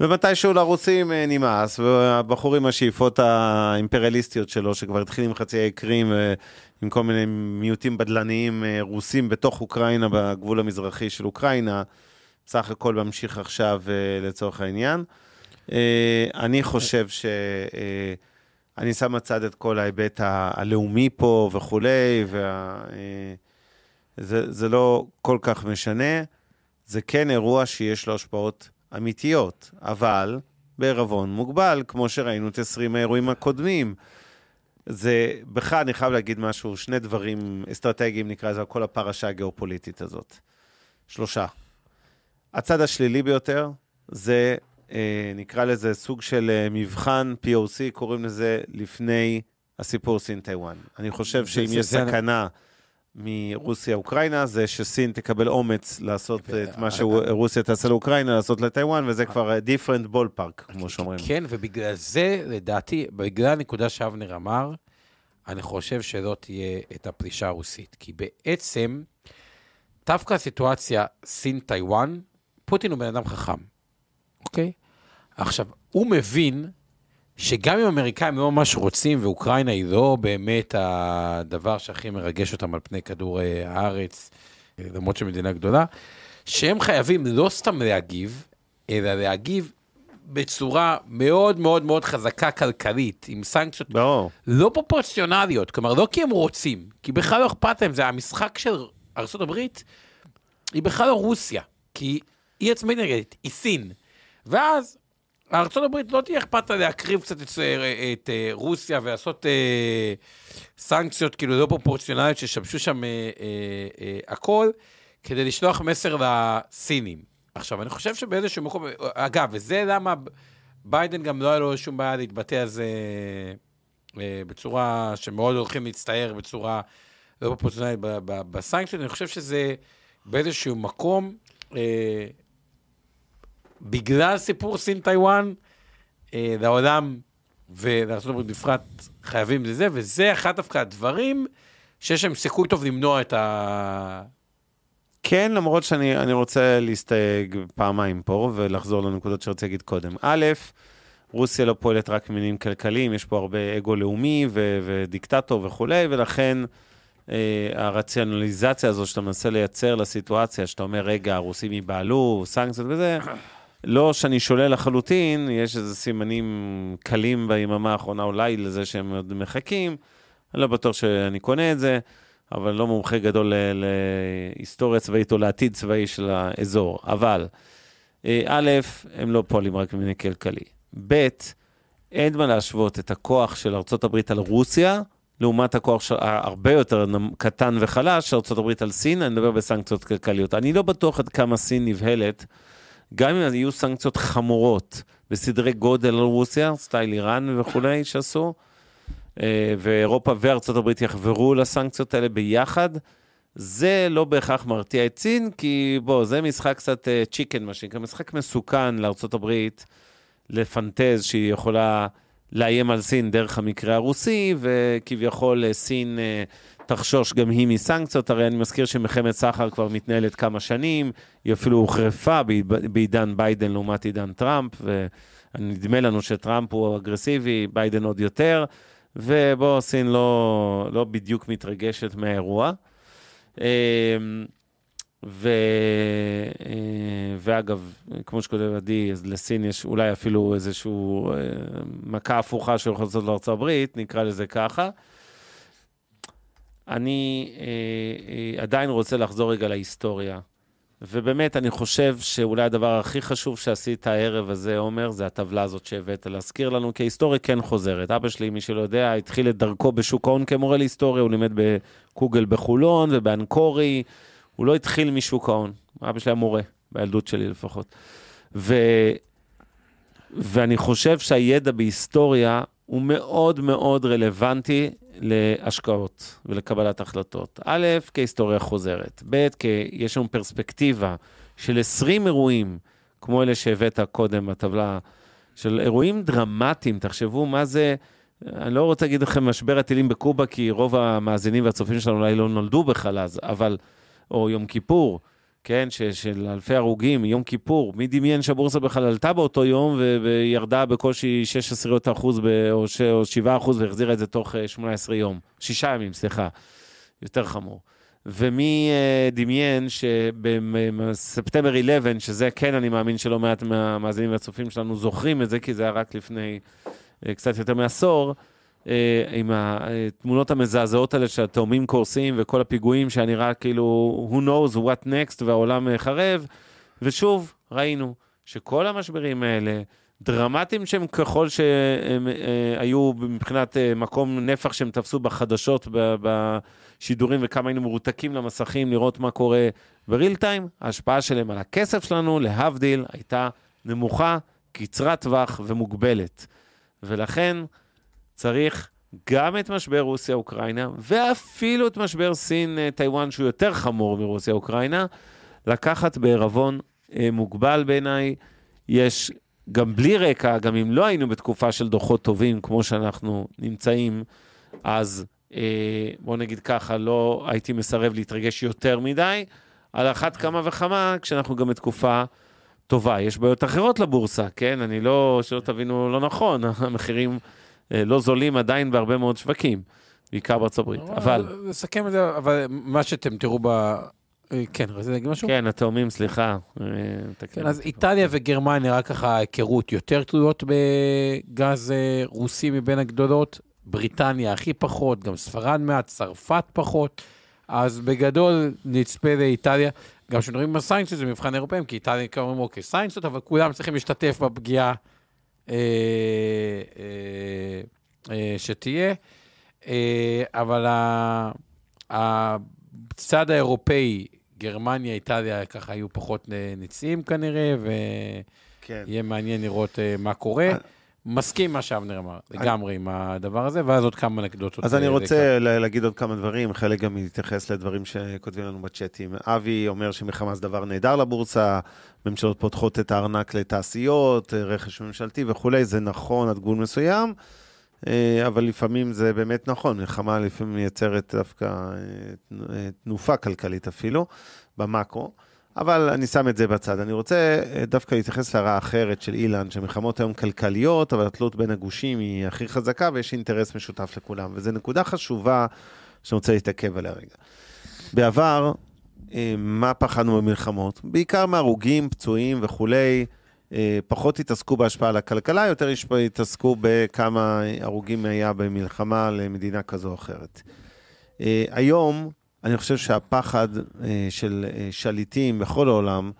ומתישהו לרוסים נמאס, והבחור עם השאיפות האימפריאליסטיות שלו, שכבר התחיל עם חצי האי קרים, עם כל מיני מיעוטים בדלניים רוסים בתוך אוקראינה, בגבול המזרחי של אוקראינה, בסך הכל ממשיך עכשיו לצורך העניין. אני חושב ש... אני שם בצד את כל ההיבט הלאומי פה וכולי, וה... אה, לא כל כך משנה. זה כן אירוע שיש לו השפעות אמיתיות, אבל בערבון מוגבל, כמו שראינו את 20 האירועים הקודמים. זה, בכלל, אני חייב להגיד משהו, שני דברים אסטרטגיים, נקרא לזה, כל הפרשה הגיאופוליטית הזאת. שלושה. הצד השלילי ביותר זה, נקרא לזה סוג של אה, מבחן POC, קוראים לזה לפני הסיפור סין-טיוואן. אני חושב שאם יש זה- סכנה מרוסיה-אוקראינה, זה שסין תקבל אומץ לעשות את מה אה, שרוסיה תעשה לאוקראינה, לעשות לטיוואן, וזה כבר אה, different ballpark, כמו שאומרים. כן, ובגלל זה, לדעתי, בגלל הנקודה שאבנר אמר, אני חושב שלא תהיה את הפלישה הרוסית. כי בעצם, דווקא הסיטואציה סין-טיוואן, פוטין הוא בן אדם חכם, אוקיי? עכשיו, הוא מבין שגם אם האמריקאים לא ממש רוצים, ואוקראינה היא לא באמת הדבר שהכי מרגש אותם על פני כדור אה, הארץ, אה, למרות שמדינה גדולה, שהם חייבים לא סתם להגיב, אלא להגיב בצורה מאוד מאוד מאוד חזקה כלכלית, עם סנקציות ברור. לא פרופורציונליות, כלומר, לא כי הם רוצים, כי בכלל לא אכפת להם, זה המשחק של ארה"ב, היא בכלל לא רוסיה, כי היא עצמאית נגדית, היא סין. ואז ארה"ב לא תהיה אכפת לה להקריב קצת את, את, אה, רוסיה ולעשות אה, סנקציות כאילו לא פרופורציונליות שישבשו שם אה, אה, אה, הכל, כדי לשלוח מסר לסינים. עכשיו, אני חושב שבאיזשהו מקום, אגב, וזה למה ביידן גם לא היה לו שום בעיה להתבטא על זה אה, בצורה שמאוד הולכים להצטער בצורה לא פרופורציונלית בסנקציות, אני חושב שזה באיזשהו מקום, אה, בגלל סיפור סין-טיוואן, אה, לעולם ולארה"ב בפרט חייבים לזה, וזה אחד דווקא הדברים שיש להם סיכוי טוב למנוע את ה... כן, למרות שאני אני רוצה להסתייג פעמיים פה ולחזור לנקודות שרציתי להגיד קודם. א', רוסיה לא פועלת רק ממינים כלכליים, יש פה הרבה אגו לאומי ו- ודיקטטור וכולי, ולכן אה, הרציונליזציה הזו שאתה מנסה לייצר לסיטואציה, שאתה אומר, רגע, הרוסים ייבהלו, סנקציות וזה, לא שאני שולל לחלוטין, יש איזה סימנים קלים ביממה האחרונה אולי לזה שהם עוד מחכים, אני לא בטוח שאני קונה את זה. אבל לא מומחה גדול להיסטוריה צבאית או לעתיד צבאי של האזור. אבל אה, א', הם לא פועלים רק ממניע כלכלי. ב', אין מה להשוות את הכוח של ארה"ב על רוסיה, לעומת הכוח של, הרבה יותר קטן וחלש של ארה"ב על סין, אני מדבר בסנקציות כלכליות. אני לא בטוח עד כמה סין נבהלת, גם אם יהיו סנקציות חמורות בסדרי גודל על רוסיה, סטייל איראן וכולי, שעשו, אה, ואירופה וארצות הברית יחברו לסנקציות האלה ביחד, זה לא בהכרח מרתיע את סין, כי בוא, זה משחק קצת צ'יקן, מה שנקרא, משחק מסוכן לארצות הברית לפנטז שהיא יכולה לאיים על סין דרך המקרה הרוסי, וכביכול אה, סין אה, תחשוש גם היא מסנקציות. הרי אני מזכיר שמלחמת סחר כבר מתנהלת כמה שנים, היא אפילו הוחרפה בעיד- בעידן ביידן לעומת עידן טראמפ, ונדמה לנו שטראמפ הוא אגרסיבי, ביידן עוד יותר, ובוא, סין לא, לא בדיוק מתרגשת מהאירוע. אמ, ו... אה, ואגב, כמו שכותב עדי, אז לסין יש אולי אפילו איזושהי מכה הפוכה שיכול לעשות לארצות הברית, נקרא לזה ככה. אני אה, אה, עדיין רוצה לחזור רגע להיסטוריה. ובאמת, אני חושב שאולי הדבר הכי חשוב שעשית הערב הזה, עומר, זה הטבלה הזאת שהבאת להזכיר לנו, כי ההיסטוריה כן חוזרת. אבא שלי, מי שלא יודע, התחיל את דרכו בשוק ההון כמורה להיסטוריה, הוא לימד בקוגל בחולון ובאנקורי. הוא לא התחיל משוק ההון, אבא שלי היה מורה, בילדות שלי לפחות. ו... ואני חושב שהידע בהיסטוריה הוא מאוד מאוד רלוונטי להשקעות ולקבלת החלטות. א', כהיסטוריה חוזרת, ב', כי יש לנו פרספקטיבה של 20 אירועים, כמו אלה שהבאת קודם בטבלה, של אירועים דרמטיים, תחשבו מה זה, אני לא רוצה להגיד לכם משבר הטילים בקובה, כי רוב המאזינים והצופים שלנו אולי לא נולדו בכלל אז, אבל, או יום כיפור, כן, ש, של אלפי הרוגים, יום כיפור, מי דמיין שהבורסה בכלל עלתה באותו יום וירדה בקושי 6 עשיריות האחוז ב- או, ש- או 7 אחוז והחזירה את זה תוך אה, 18 יום, 6 ימים, סליחה, יותר חמור. ומי אה, דמיין שבספטמבר 11, שזה כן, אני מאמין שלא מעט מהמאזינים והצופים שלנו זוכרים את זה, כי זה היה רק לפני אה, קצת יותר מעשור, אה, עם התמונות המזעזעות האלה של התאומים קורסים וכל הפיגועים שהיה נראה כאילו who knows what next והעולם אה, חרב, ושוב, ראינו שכל המשברים האלה, דרמטיים שהם ככל שהם אה, היו מבחינת אה, מקום נפח שהם תפסו בחדשות, ב- בשידורים וכמה היינו מרותקים למסכים לראות מה קורה ב-real time, ההשפעה שלהם על הכסף שלנו, להבדיל, הייתה נמוכה, קצרת טווח ומוגבלת. ולכן צריך גם את משבר רוסיה-אוקראינה, ואפילו את משבר סין-טיוואן, שהוא יותר חמור מרוסיה-אוקראינה, לקחת בערבון אה, מוגבל בעיניי. יש, גם בלי רקע, גם אם לא היינו בתקופה של דוחות טובים כמו שאנחנו נמצאים, אז אה, בואו נגיד ככה, לא הייתי מסרב להתרגש יותר מדי. על אחת כמה וכמה, כשאנחנו גם בתקופה טובה. יש בעיות אחרות לבורסה, כן? אני לא, שלא תבינו לא נכון, המחירים לא זולים עדיין בהרבה מאוד שווקים, בעיקר בארצות הברית. אבל, נסכם את זה, אבל מה שאתם תראו ב... אה, כן, רצית להגיד משהו? כן, התאומים, סליחה. אה, כן, אז. איטליה וגרמניה, רק ככה היכרות יותר תלויות בגז אה, רוסי מבין הגדולות. בריטניה הכי פחות, גם ספרד מעט, צרפת פחות. אז בגדול נצפה לאיטליה. גם כשמדברים על סנקציות זה מבחן אירופאים, כי איטליה אומרים, אוקיי, סנקציות, אבל כולם צריכים להשתתף בפגיעה אה, אה, אה, שתהיה. אה, אבל ה- הצד האירופאי, גרמניה, איטליה, ככה היו פחות נציים כנראה, כן. ויהיה מעניין לראות אה, מה קורה. מסכים מה שאבנר אמר, לגמרי עם הדבר הזה, ואז עוד כמה אנקדוטות. אז אני אה, רוצה להגיד עוד כמה דברים, חלק גם להתייחס לדברים שכותבים לנו בצ'אטים. אבי אומר שמלחמה זה דבר נהדר לבורסה, ממשלות פותחות את הארנק לתעשיות, אה, רכש ממשלתי וכולי, זה נכון עד גבול מסוים, אה, אבל לפעמים זה באמת נכון, מלחמה לפעמים מייצרת דווקא תנ- תנופה כלכלית אפילו, במקרו. אבל אני שם את זה בצד. אני רוצה אה, דווקא להתייחס להערה אחרת של אילן, שמלחמות היום כלכליות, אבל התלות בין הגושים היא הכי חזקה ויש אינטרס משותף לכולם. וזו נקודה חשובה שאני רוצה להתעכב עליה רגע. בעבר, אה, מה פחדנו במלחמות? בעיקר מהרוגים, פצועים וכולי. אה, פחות התעסקו בהשפעה על הכלכלה, יותר התעסקו בכמה הרוגים היה במלחמה למדינה כזו או אחרת. היום, אני חושב שהפחד אה, של אה, שליטים בכל העולם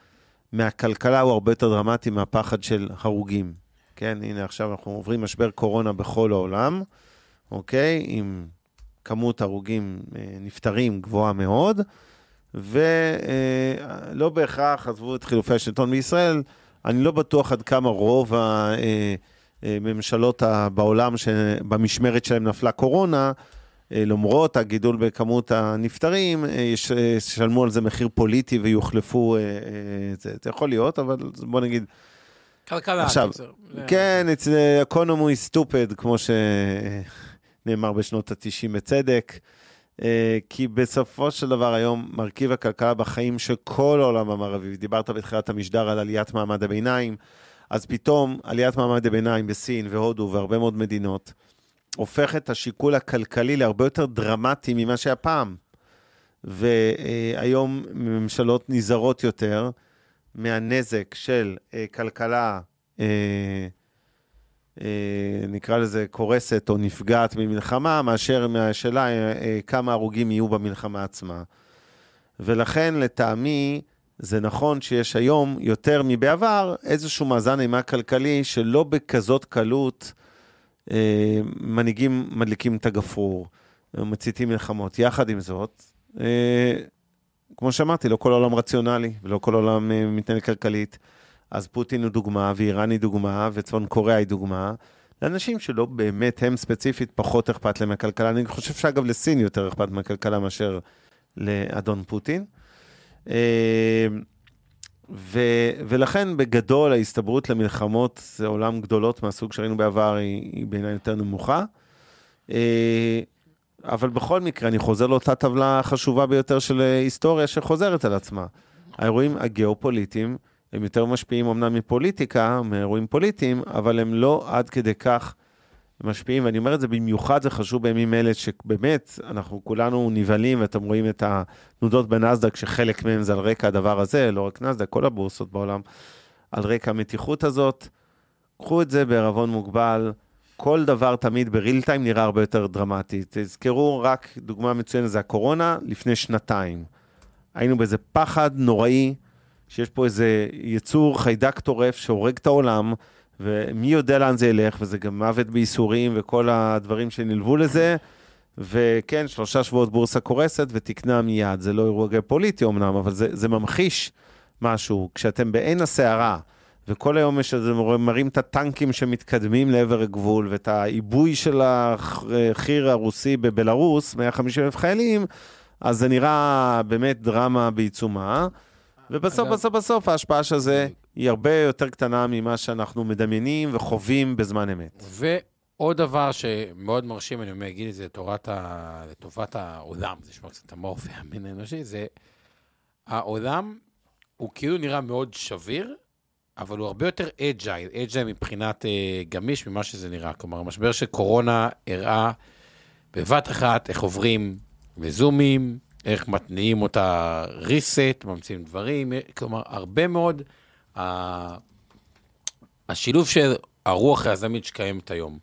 מהכלכלה הוא הרבה יותר דרמטי מהפחד של הרוגים. כן, הנה עכשיו אנחנו עוברים משבר קורונה בכל העולם, אוקיי? עם כמות הרוגים אה, נפטרים גבוהה מאוד, ולא בהכרח, עזבו את חילופי השלטון בישראל, אני לא בטוח עד כמה רוב הממשלות בעולם שבמשמרת שלהם נפלה קורונה, למרות הגידול בכמות הנפטרים, אה, ישלמו על זה מחיר פוליטי ויוחלפו, זה, זה יכול להיות, אבל בוא נגיד... כלכלה. עכשיו, כן, it's the economy stupid, כמו שנאמר בשנות ה-90 בצדק. אה, כי בסופו של דבר היום מרכיב הכלכלה בחיים של כל העולם המערבי, דיברת בתחילת המשדר על עליית מעמד הביניים, אז פתאום עליית מעמד הביניים בסין והודו והרבה מאוד מדינות, הופך את השיקול הכלכלי להרבה יותר דרמטי ממה שהיה פעם. והיום ממשלות נזהרות יותר מהנזק של אה, כלכלה אה, אה, נקרא לזה, קורסת או נפגעת ממלחמה, מאשר מהשאלה כמה הרוגים יהיו במלחמה עצמה. ולכן, לטעמי, זה נכון שיש היום, יותר מבעבר, איזשהו מאזן אימה כלכלי שלא בכזאת קלות מנהיגים מדליקים את הגפרור, מציתים מלחמות. יחד עם זאת, אה, כמו שאמרתי, לא כל העולם רציונלי ולא כל העולם אה, מתנהל כלכלית. אז פוטין הוא דוגמה, ואיראן היא דוגמה, וצפון קוריאה היא דוגמה. לאנשים שלא באמת, הם ספציפית, פחות אכפת להם מהכלכלה. אני חושב שאגב לסין יותר אכפת מהכלכלה מאשר לאדון פוטין. ו, ולכן בגדול ההסתברות למלחמות עולם גדולות מהסוג שראינו בעבר היא, היא בעיניי יותר נמוכה. אה, אבל בכל מקרה, אני חוזר לאותה טבלה חשובה ביותר של היסטוריה שחוזרת על עצמה. האירועים הגיאופוליטיים הם יותר משפיעים אמנם מפוליטיקה, מאירועים פוליטיים, אבל הם לא עד כדי כך משפיעים, ואני אומר את זה במיוחד, זה חשוב בימים אלה, שבאמת, אנחנו כולנו נבהלים, ואתם רואים את התנודות בנסדק, שחלק מהם זה על רקע הדבר הזה, לא רק נסדק, כל הבורסות בעולם, על רקע המתיחות הזאת. קחו את זה בערבון מוגבל. כל דבר תמיד בריל טיים נראה הרבה יותר דרמטי. תזכרו רק, דוגמה מצוינת זה הקורונה, לפני שנתיים. היינו באיזה פחד נוראי שיש פה איזה יצור חיידק טורף שהורג את העולם, ומי יודע לאן זה ילך, וזה גם מוות בייסורים וכל הדברים שנלוו לזה. וכן, שלושה שבועות בורסה קורסת ותקנה מיד. זה לא אירוע פוליטי אמנם, אבל זה, זה ממחיש משהו. כשאתם בעין הסערה, וכל היום יש, מראים את הטנקים שמתקדמים לעבר הגבול, ואת העיבוי של החי"ר הרוסי בבלארוס, 150 אלף חיילים, אז זה נראה באמת דרמה בעיצומה. ובסוף, בסוף, בסוף, ההשפעה של זה היא הרבה יותר קטנה ממה שאנחנו מדמיינים וחווים בזמן אמת. ועוד דבר שמאוד מרשים, אני אומר, את זה לטובת, ה... לטובת העולם, זה נשמע קצת אמורפי, המין האנושי, זה העולם הוא כאילו נראה מאוד שביר, אבל הוא הרבה יותר agile, agile מבחינת אה, גמיש ממה שזה נראה. כלומר, המשבר של קורונה הראה בבת אחת איך עוברים לזומים, איך מתניעים אותו reset, ממציאים דברים, כלומר, הרבה מאוד, השילוב של הרוח היזמית שקיימת היום,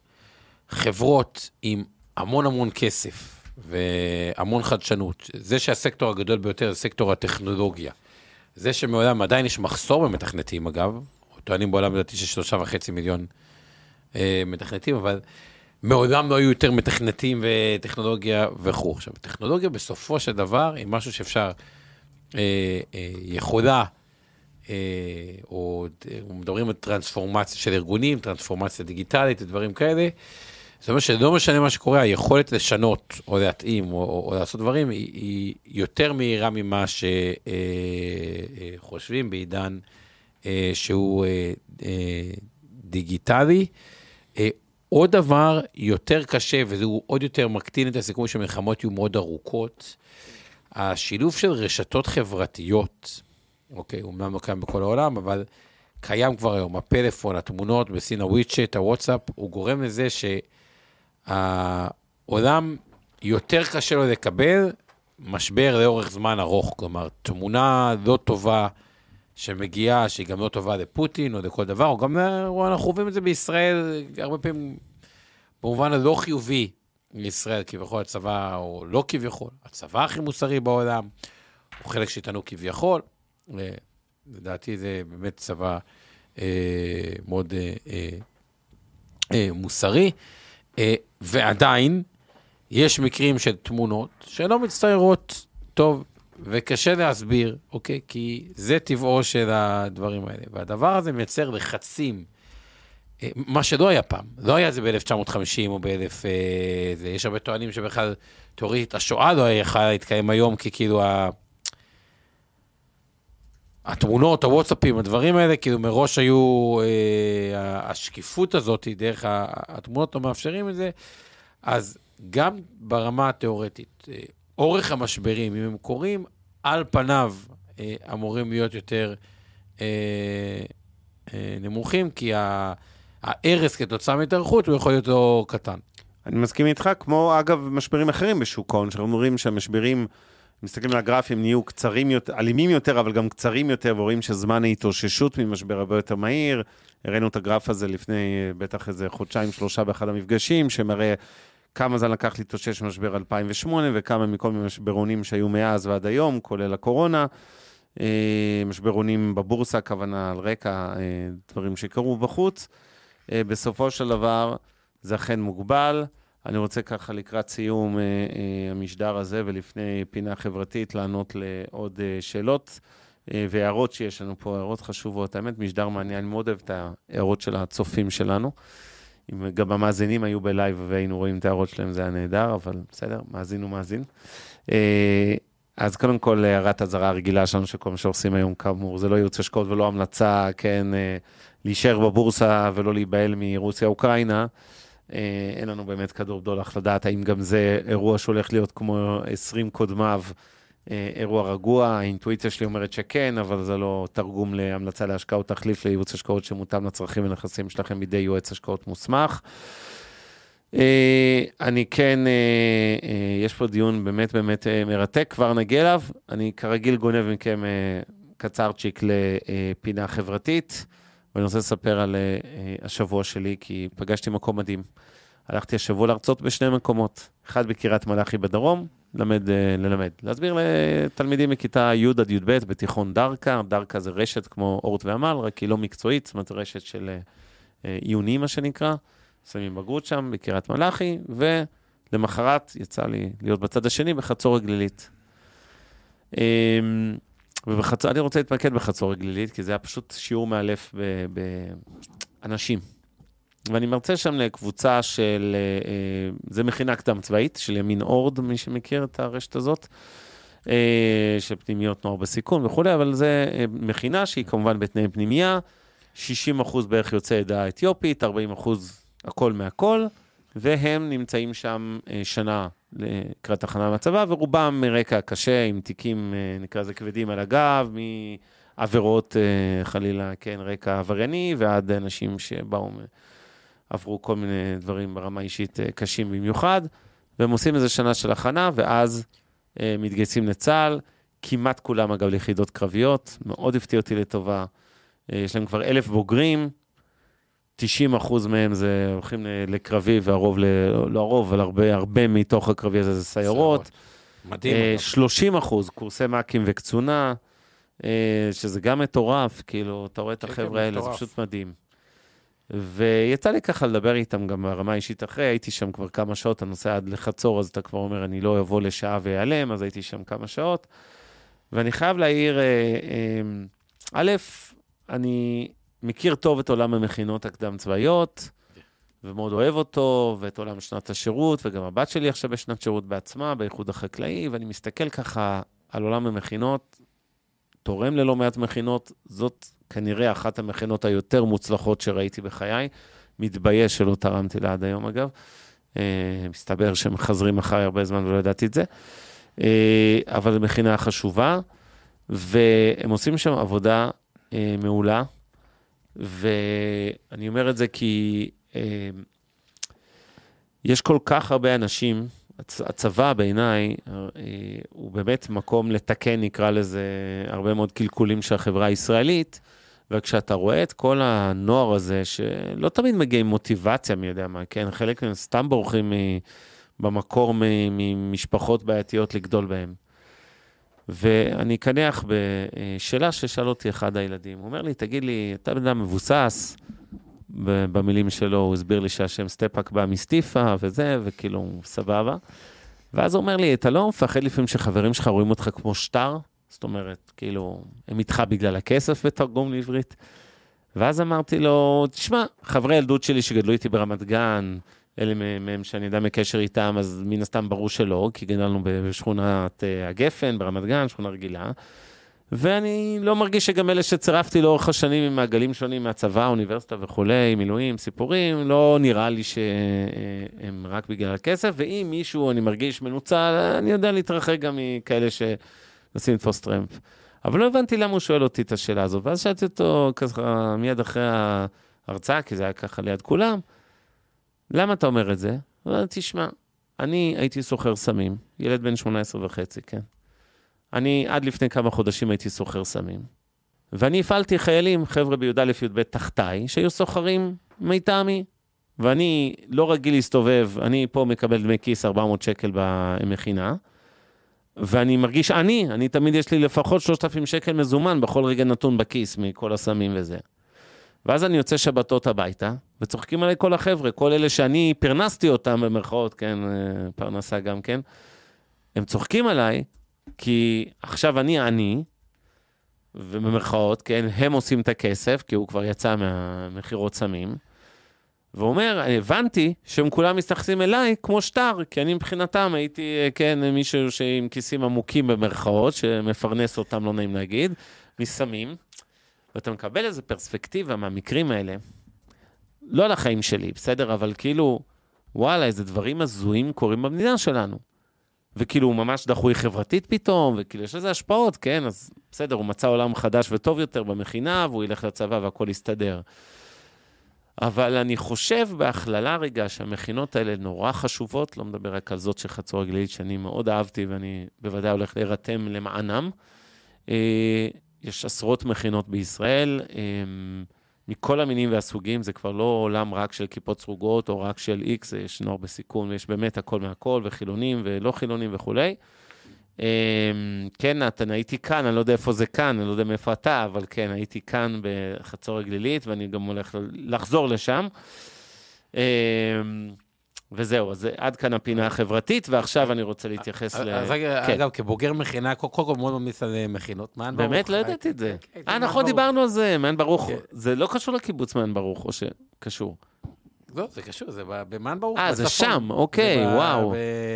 חברות עם המון המון כסף והמון חדשנות, זה שהסקטור הגדול ביותר זה סקטור הטכנולוגיה. זה שמעולם עדיין יש מחסור במתכנתים, אגב, טוענים בעולם לדעתי של שלושה וחצי מיליון אה, מתכנתים, אבל מעולם לא היו יותר מתכנתים וטכנולוגיה וכו'. עכשיו, טכנולוגיה בסופו של דבר היא משהו שאפשר, אה, אה, יכולה, או אה, מדברים על טרנספורמציה של ארגונים, טרנספורמציה דיגיטלית ודברים כאלה. זאת אומרת שלא משנה מה שקורה, היכולת לשנות או להתאים או, או, או לעשות דברים היא, היא יותר מהירה ממה שחושבים אה, אה, בעידן אה, שהוא אה, אה, דיגיטלי. אה, עוד דבר יותר קשה, והוא עוד יותר מקטין את הסיכוי שמלחמות יהיו מאוד ארוכות, השילוב של רשתות חברתיות, אוקיי, אומנם לא קיים בכל העולם, אבל קיים כבר היום, הפלאפון, התמונות בסין, הוויצ'ט, הוואטסאפ, הוא גורם לזה שהעולם יותר קשה לו לקבל משבר לאורך זמן ארוך. כלומר, תמונה לא טובה שמגיעה, שהיא גם לא טובה לפוטין או לכל דבר, או גם, אנחנו חווים את זה בישראל הרבה פעמים, במובן הלא חיובי לישראל, כביכול הצבא, או לא כביכול, הצבא הכי מוסרי בעולם, הוא חלק שאיתנו כביכול. לדעתי זה באמת צבא אה, מאוד אה, אה, אה, מוסרי, אה, ועדיין יש מקרים של תמונות שלא מצטיירות טוב, וקשה להסביר, אוקיי? כי זה טבעו של הדברים האלה. והדבר הזה מייצר לחצים, אה, מה שלא היה פעם. לא היה זה ב-1950 או ב-1000... אה, יש הרבה טוענים שבכלל, תיאורטית, השואה לא יכולה להתקיים היום, כי כאילו. התמונות, הוואטסאפים, הדברים האלה, כאילו מראש היו, אה, השקיפות הזאת, דרך התמונות לא מאפשרים את זה, אז גם ברמה התיאורטית, אה, אורך המשברים, אם הם קורים, על פניו אה, אמורים להיות יותר אה, אה, נמוכים, כי ההרס כתוצאה מהתארכות הוא יכול להיות לא קטן. אני מסכים איתך, כמו אגב משברים אחרים בשוק ההון, שאנחנו רואים שהמשברים, מסתכלים על הגרפים, נהיו קצרים יותר, אלימים יותר, אבל גם קצרים יותר, ורואים שזמן ההתאוששות ממשבר הרבה יותר מהיר. הראינו את הגרף הזה לפני אה, בטח איזה חודשיים, שלושה באחד המפגשים, שמראה כמה זמן לקח להתאושש ממשבר 2008, וכמה מכל מיני משברונים שהיו מאז ועד היום, כולל הקורונה. אה, משברונים בבורסה, הכוונה על רקע אה, דברים שקרו בחוץ. בסופו של דבר, זה אכן מוגבל. אני רוצה ככה לקראת סיום אה, אה, המשדר הזה ולפני פינה חברתית לענות לעוד אה, שאלות והערות שיש לנו פה, הערות חשובות. האמת, משדר מעניין, אני מאוד אוהב את ההערות של הצופים שלנו. אם גם המאזינים היו בלייב והיינו רואים את ההערות שלהם, זה היה נהדר, אבל בסדר, מאזין ומאזין. אה, אז קודם כל, הערת אזהרה הרגילה שלנו, שכל מה שעושים היום, כאמור, זה לא ייעוץ השקעות ולא המלצה, כן, להישאר בבורסה ולא להיבהל מרוסיה-אוקראינה. אה, אין לנו באמת כדור בדולח לדעת האם גם זה אירוע שהולך להיות כמו 20 קודמיו, אה, אירוע רגוע. האינטואיציה שלי אומרת שכן, אבל זה לא תרגום להמלצה להשקעות תחליף לייעוץ השקעות שמותאם לצרכים ונכסים שלכם בידי יועץ השקעות מוסמך. אה, אני כן, יש פה דיון באמת באמת מרתק, כבר נגיע אליו. אני כרגיל גונב מכם קצרצ'יק לפינה חברתית, ואני רוצה לספר על אה, השבוע שלי, כי פגשתי מקום מדהים. הלכתי השבוע להרצות בשני מקומות, אחד בקריית מלאכי בדרום, למד, אה, ללמד, להסביר לתלמידים מכיתה י' עד י"ב בתיכון דרכה, דרכה זה רשת כמו אורט ועמל, רק היא לא מקצועית, זאת אומרת רשת של אה, עיוני, מה שנקרא. שמים בגרות שם, בקריית מלאכי, ולמחרת יצא לי להיות בצד השני בחצור הגלילית. אמ, ובחצור, אני רוצה להתמקד בחצור הגלילית, כי זה היה פשוט שיעור מאלף באנשים. ואני מרצה שם לקבוצה של, אה, אה, זה מכינה קדם צבאית, של ימין אורד, מי שמכיר את הרשת הזאת, אה, של פנימיות נוער בסיכון וכולי, אבל זה מכינה שהיא כמובן בתנאי פנימייה, 60 אחוז בערך יוצאי עדה האתיופית, 40 אחוז הכל מהכל, והם נמצאים שם שנה לקראת הכנה מהצבא, ורובם מרקע קשה, עם תיקים, אה, נקרא לזה כבדים על הגב, מעבירות, אה, חלילה, כן, רקע עברייני, ועד אנשים שבאו, עברו כל מיני דברים ברמה אישית אה, קשים במיוחד, והם עושים איזה שנה של הכנה, ואז מתגייסים לצה"ל, כמעט כולם, אגב, ליחידות קרביות, מאוד הפתיע אותי לטובה. יש להם כבר אלף בוגרים, 90 אחוז מהם זה הולכים לקרבי, והרוב, ל... לא הרוב, אבל הרבה, הרבה מתוך הקרבי הזה זה סיירות. מדהים. אה, אגב. 30 אחוז קורסי מ"כים וקצונה, אה, שזה גם מטורף, כאילו, אתה רואה את כן, כן, החבר'ה האלה, זה. פשוט מדהים. ויצא לי ככה לדבר איתם גם ברמה האישית אחרי, הייתי שם כבר כמה שעות, אתה נוסע עד לחצור, אז אתה כבר אומר, אני לא אבוא לשעה ואיעלם, אז הייתי שם כמה שעות. ואני חייב להעיר, אה, אה, א', אני מכיר טוב את עולם המכינות הקדם-צבאיות, ומאוד אוהב אותו, ואת עולם שנת השירות, וגם הבת שלי עכשיו בשנת שירות בעצמה, באיחוד החקלאי, ואני מסתכל ככה על עולם המכינות, תורם ללא מעט מכינות, זאת כנראה אחת המכינות היותר מוצלחות שראיתי בחיי. מתבייש שלא תרמתי לה עד היום, אגב. אה, מסתבר שהם מחזרים אחריי הרבה זמן ולא ידעתי את זה. אה, אבל זו מכינה חשובה, והם עושים שם עבודה אה, מעולה, ואני אומר את זה כי אה, יש כל כך הרבה אנשים, הצ- הצבא בעיניי אה, הוא באמת מקום לתקן, נקרא לזה, הרבה מאוד קלקולים של החברה הישראלית, וכשאתה רואה את כל הנוער הזה, שלא תמיד מגיע עם מוטיבציה, מי יודע מה, כן? חלק מהם סתם בורחים מ- במקור ממשפחות בעייתיות לגדול בהם. ואני אקנח בשאלה ששאל אותי אחד הילדים. הוא אומר לי, תגיד לי, אתה בן אדם מבוסס, במילים שלו, הוא הסביר לי שהשם סטפק בא מסטיפה וזה, וכאילו, סבבה. ואז הוא אומר לי, אתה לא מפחד לפעמים שחברים שלך רואים אותך כמו שטר? זאת אומרת, כאילו, הם איתך בגלל הכסף בתרגום לעברית? ואז אמרתי לו, תשמע, חברי ילדות שלי שגדלו איתי ברמת גן, אלה מהם שאני יודע מקשר איתם, אז מן הסתם ברור שלא, כי גדלנו בשכונת אה, הגפן, ברמת גן, שכונה רגילה. ואני לא מרגיש שגם אלה שצירפתי לאורך השנים עם מעגלים שונים מהצבא, אוניברסיטה וכולי, מילואים, סיפורים, לא נראה לי שהם רק בגלל הכסף, ואם מישהו, אני מרגיש מנוצל, אני יודע להתרחק גם מכאלה שמנסים לתפוס טרמפ. אבל לא הבנתי למה הוא שואל אותי את השאלה הזו, ואז שאלתי אותו ככה מיד אחרי ההרצאה, כי זה היה ככה ליד כולם, למה אתה אומר את זה? הוא אומר, תשמע, אני הייתי סוחר סמים, ילד בן 18 וחצי, כן. אני עד לפני כמה חודשים הייתי סוחר סמים. ואני הפעלתי חיילים, חבר'ה בי"א י"ב תחתיי, שהיו סוחרים מטעמי. ואני לא רגיל להסתובב, אני פה מקבל דמי כיס 400 שקל במכינה, ואני מרגיש עני, אני תמיד יש לי לפחות 3,000 שקל מזומן בכל רגע נתון בכיס מכל הסמים וזה. ואז אני יוצא שבתות הביתה, וצוחקים עליי כל החבר'ה, כל אלה שאני פרנסתי אותם במרכאות, כן, אה, פרנסה גם כן, הם צוחקים עליי, כי עכשיו אני עני, ובמרכאות, כן, הם עושים את הכסף, כי הוא כבר יצא מהמכירות סמים. והוא אומר, הבנתי שהם כולם מסתכסים אליי כמו שטר, כי אני מבחינתם הייתי, אה, כן, מישהו שעם כיסים עמוקים במרכאות, שמפרנס אותם, לא נעים להגיד, מסמים. ואתה מקבל איזו פרספקטיבה מהמקרים האלה, לא על החיים שלי, בסדר? אבל כאילו, וואלה, איזה דברים הזויים קורים במדינה שלנו. וכאילו, הוא ממש דחוי חברתית פתאום, וכאילו, יש לזה השפעות, כן? אז בסדר, הוא מצא עולם חדש וטוב יותר במכינה, והוא ילך לצבא והכול יסתדר. אבל אני חושב בהכללה רגע שהמכינות האלה נורא חשובות, לא מדבר רק על זאת של חצור הגלילית, שאני מאוד אהבתי ואני בוודאי הולך להירתם למענם. יש עשרות מכינות בישראל, אה, מכל המינים והסוגים, זה כבר לא עולם רק של כיפות סרוגות או רק של איקס, יש נוער בסיכון, ויש באמת הכל מהכל, וחילונים ולא חילונים וכולי. אמ, כן, נתן, הייתי כאן, אני לא יודע איפה זה כאן, אני לא יודע מאיפה אתה, אבל כן, הייתי כאן בחצור הגלילית, ואני גם הולך לחזור לשם. וזהו, אז עד כאן הפינה החברתית, ועכשיו אני רוצה להתייחס ל... אז רגע, כן. אגב, כבוגר מכינה, קודם כל מאוד ממליץ על מכינות. מעיין ברוך. באמת? לא ידעתי את זה. כן, כן, אה, נכון. דיברנו על זה, מעיין ברוך. זה לא קשור לקיבוץ מעיין ברוך, או שקשור? לא, זה קשור, זה במעיין ברוך, אה, זה. שם, אוקיי, וואו.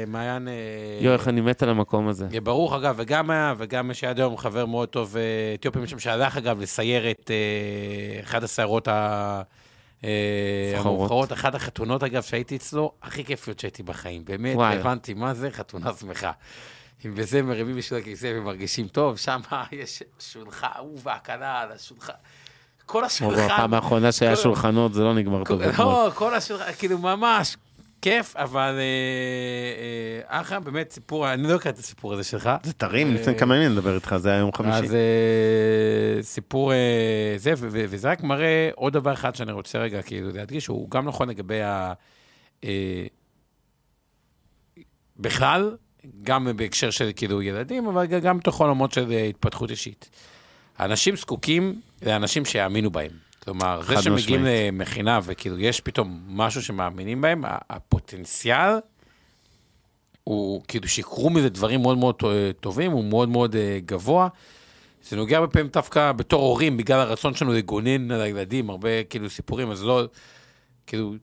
במעיין... אה, יואו, איך אני מת על המקום הזה. אה, ברוך, אגב, וגם היה, וגם יש עד היום חבר מאוד טוב, אה, אתיופי משם, שהלך, אגב, לסייר את אה, אחת הסיירות ה... אה. המובחרות, אחת החתונות, אגב, שהייתי אצלו, הכי כיפיות שהייתי בחיים. באמת, וואלה. הבנתי מה זה חתונה שמחה. אם בזה מרימים בשביל הכיסא ומרגישים טוב, שם יש שולחן, אהוב והקלה על השולחן. כל כמו השולחן. בפעם האחרונה שהיה שולחנות, זה לא נגמר טוב. לא, כל השולחן, כאילו, ממש כיף, אבל אה, אה, אחלה, באמת סיפור, אני לא הכרתי את הסיפור הזה שלך. זה טרים, לפני כמה ימים נדבר איתך, זה היה יום חמישי. אז אה, סיפור אה, זה, ו- ו- וזה רק מראה עוד דבר אחד שאני רוצה רגע כאילו להדגיש, הוא גם נכון לגבי ה... אה, בכלל, גם בהקשר של כאילו ילדים, אבל גם בתוך עולמות של אה, התפתחות אישית. האנשים זקוקים לאנשים שיאמינו בהם. כלומר, זה שמגיעים משמעית. למכינה וכאילו יש פתאום משהו שמאמינים בהם, ה- הפוטנציאל הוא כאילו שיקרו מזה דברים מאוד מאוד טובים, הוא מאוד מאוד אה, גבוה. זה נוגע הרבה פעמים דווקא בתור הורים, בגלל הרצון שלנו לגונן על הילדים, הרבה כאילו סיפורים, אז לא, כאילו,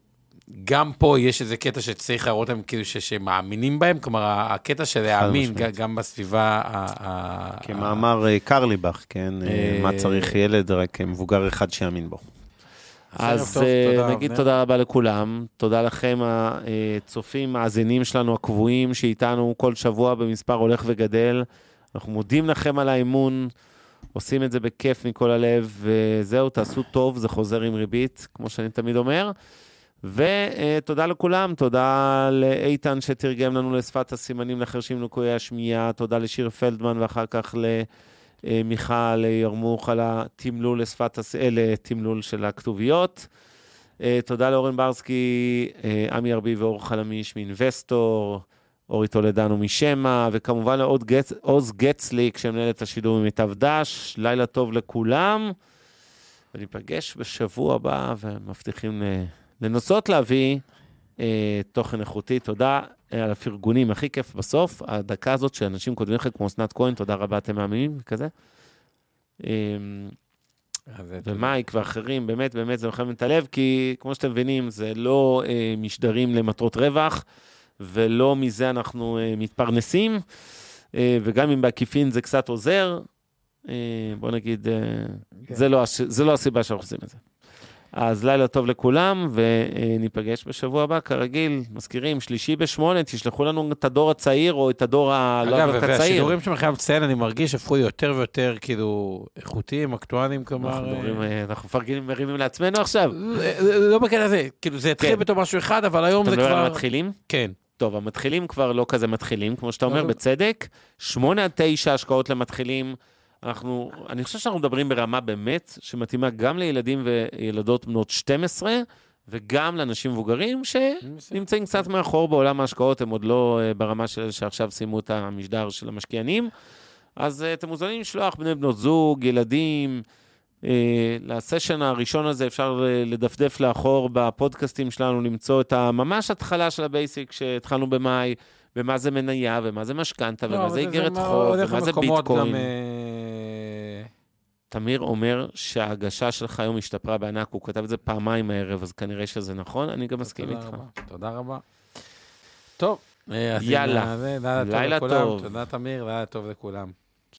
גם פה יש איזה קטע שצריך להראות להם כאילו ש, שמאמינים בהם, כלומר, הקטע של להאמין. גם, גם בסביבה. ה- כמאמר אה, קרליבך, כן, אה, אה, מה צריך ילד, רק מבוגר אחד שיאמין בו. אז טוב, תודה, נגיד אבנר. תודה רבה לכולם, תודה לכם הצופים, מאזינים שלנו הקבועים, שאיתנו כל שבוע במספר הולך וגדל. אנחנו מודים לכם על האמון, עושים את זה בכיף מכל הלב, וזהו, תעשו טוב, זה חוזר עם ריבית, כמו שאני תמיד אומר. ותודה לכולם, תודה לאיתן שתרגם לנו לשפת הסימנים לחרשים לקויי השמיעה, תודה לשיר פלדמן ואחר כך למיכל ירמוך על התמלול לשפת, הס... אה, לתמלול של הכתוביות. אה, תודה לאורן ברסקי, אה, עמי ארבי ואור חלמיש מאינבסטור, אורי טולדנו משמע, וכמובן לעוד גצ... עוז גצליק, שמנהל את השידור ממיטב דש. לילה טוב לכולם, וניפגש בשבוע הבא, ומבטיחים לנסות להביא אה, תוכן איכותי. תודה אה, על הפרגונים, הכי כיף בסוף, הדקה הזאת שאנשים כותבים לך כמו אסנת כהן, תודה רבה, אתם מאמינים, כזה. אה, זה תודה. ומייק ואחרים, באמת, באמת, זה מחמם את הלב, כי כמו שאתם מבינים, זה לא אה, משדרים למטרות רווח, ולא מזה אנחנו אה, מתפרנסים, אה, וגם אם בעקיפין זה קצת עוזר, אה, בוא נגיד, אה, כן. זה, לא, זה לא הסיבה שאנחנו עושים את זה. אז לילה טוב לכולם, וניפגש בשבוע הבא, כרגיל, מזכירים, שלישי בשמונה, תשלחו לנו את הדור הצעיר, או את הדור הלא אגב, יותר צעיר. והשידורים שאני חייב לציין, אני מרגיש הפכו יותר ויותר כאילו איכותיים, אקטואליים, כלומר... אנחנו אה, אה, אנחנו מפרגנים, מרימים לעצמנו עכשיו. אה, לא בקטע הזה, כאילו זה התחיל כן. בתור משהו אחד, אבל היום אתה זה מדבר כבר... על המתחילים? כן. טוב, המתחילים כבר לא כזה מתחילים, כמו שאתה אומר. בצדק. שמונה עד תשע השקעות למתחילים. אנחנו, אני חושב שאנחנו מדברים ברמה באמת שמתאימה גם לילדים וילדות בנות 12, וגם לאנשים מבוגרים שנמצאים קצת מאחור בעולם ההשקעות, הם עוד לא אה, ברמה של אלה שעכשיו סיימו את המשדר של המשקיענים. אז אה, אתם מוזמנים לשלוח בני בנות זוג, ילדים. אה, לסשן הראשון הזה אפשר אה, לדפדף לאחור בפודקאסטים שלנו, למצוא את הממש התחלה של ה-basic שהתחלנו במאי, ומה זה מניה, ומה זה משכנתה, לא, ומה זה איגרת חוב, ומה זה ביטקוין. גם, אה, תמיר אומר שההגשה שלך היום השתפרה בענק, הוא כתב את זה פעמיים הערב, אז כנראה שזה נכון, אני גם מסכים איתך. רבה, תודה רבה. טוב. אה, יאללה. לילה. טוב. תודה, תמיר, לילה טוב לכולם.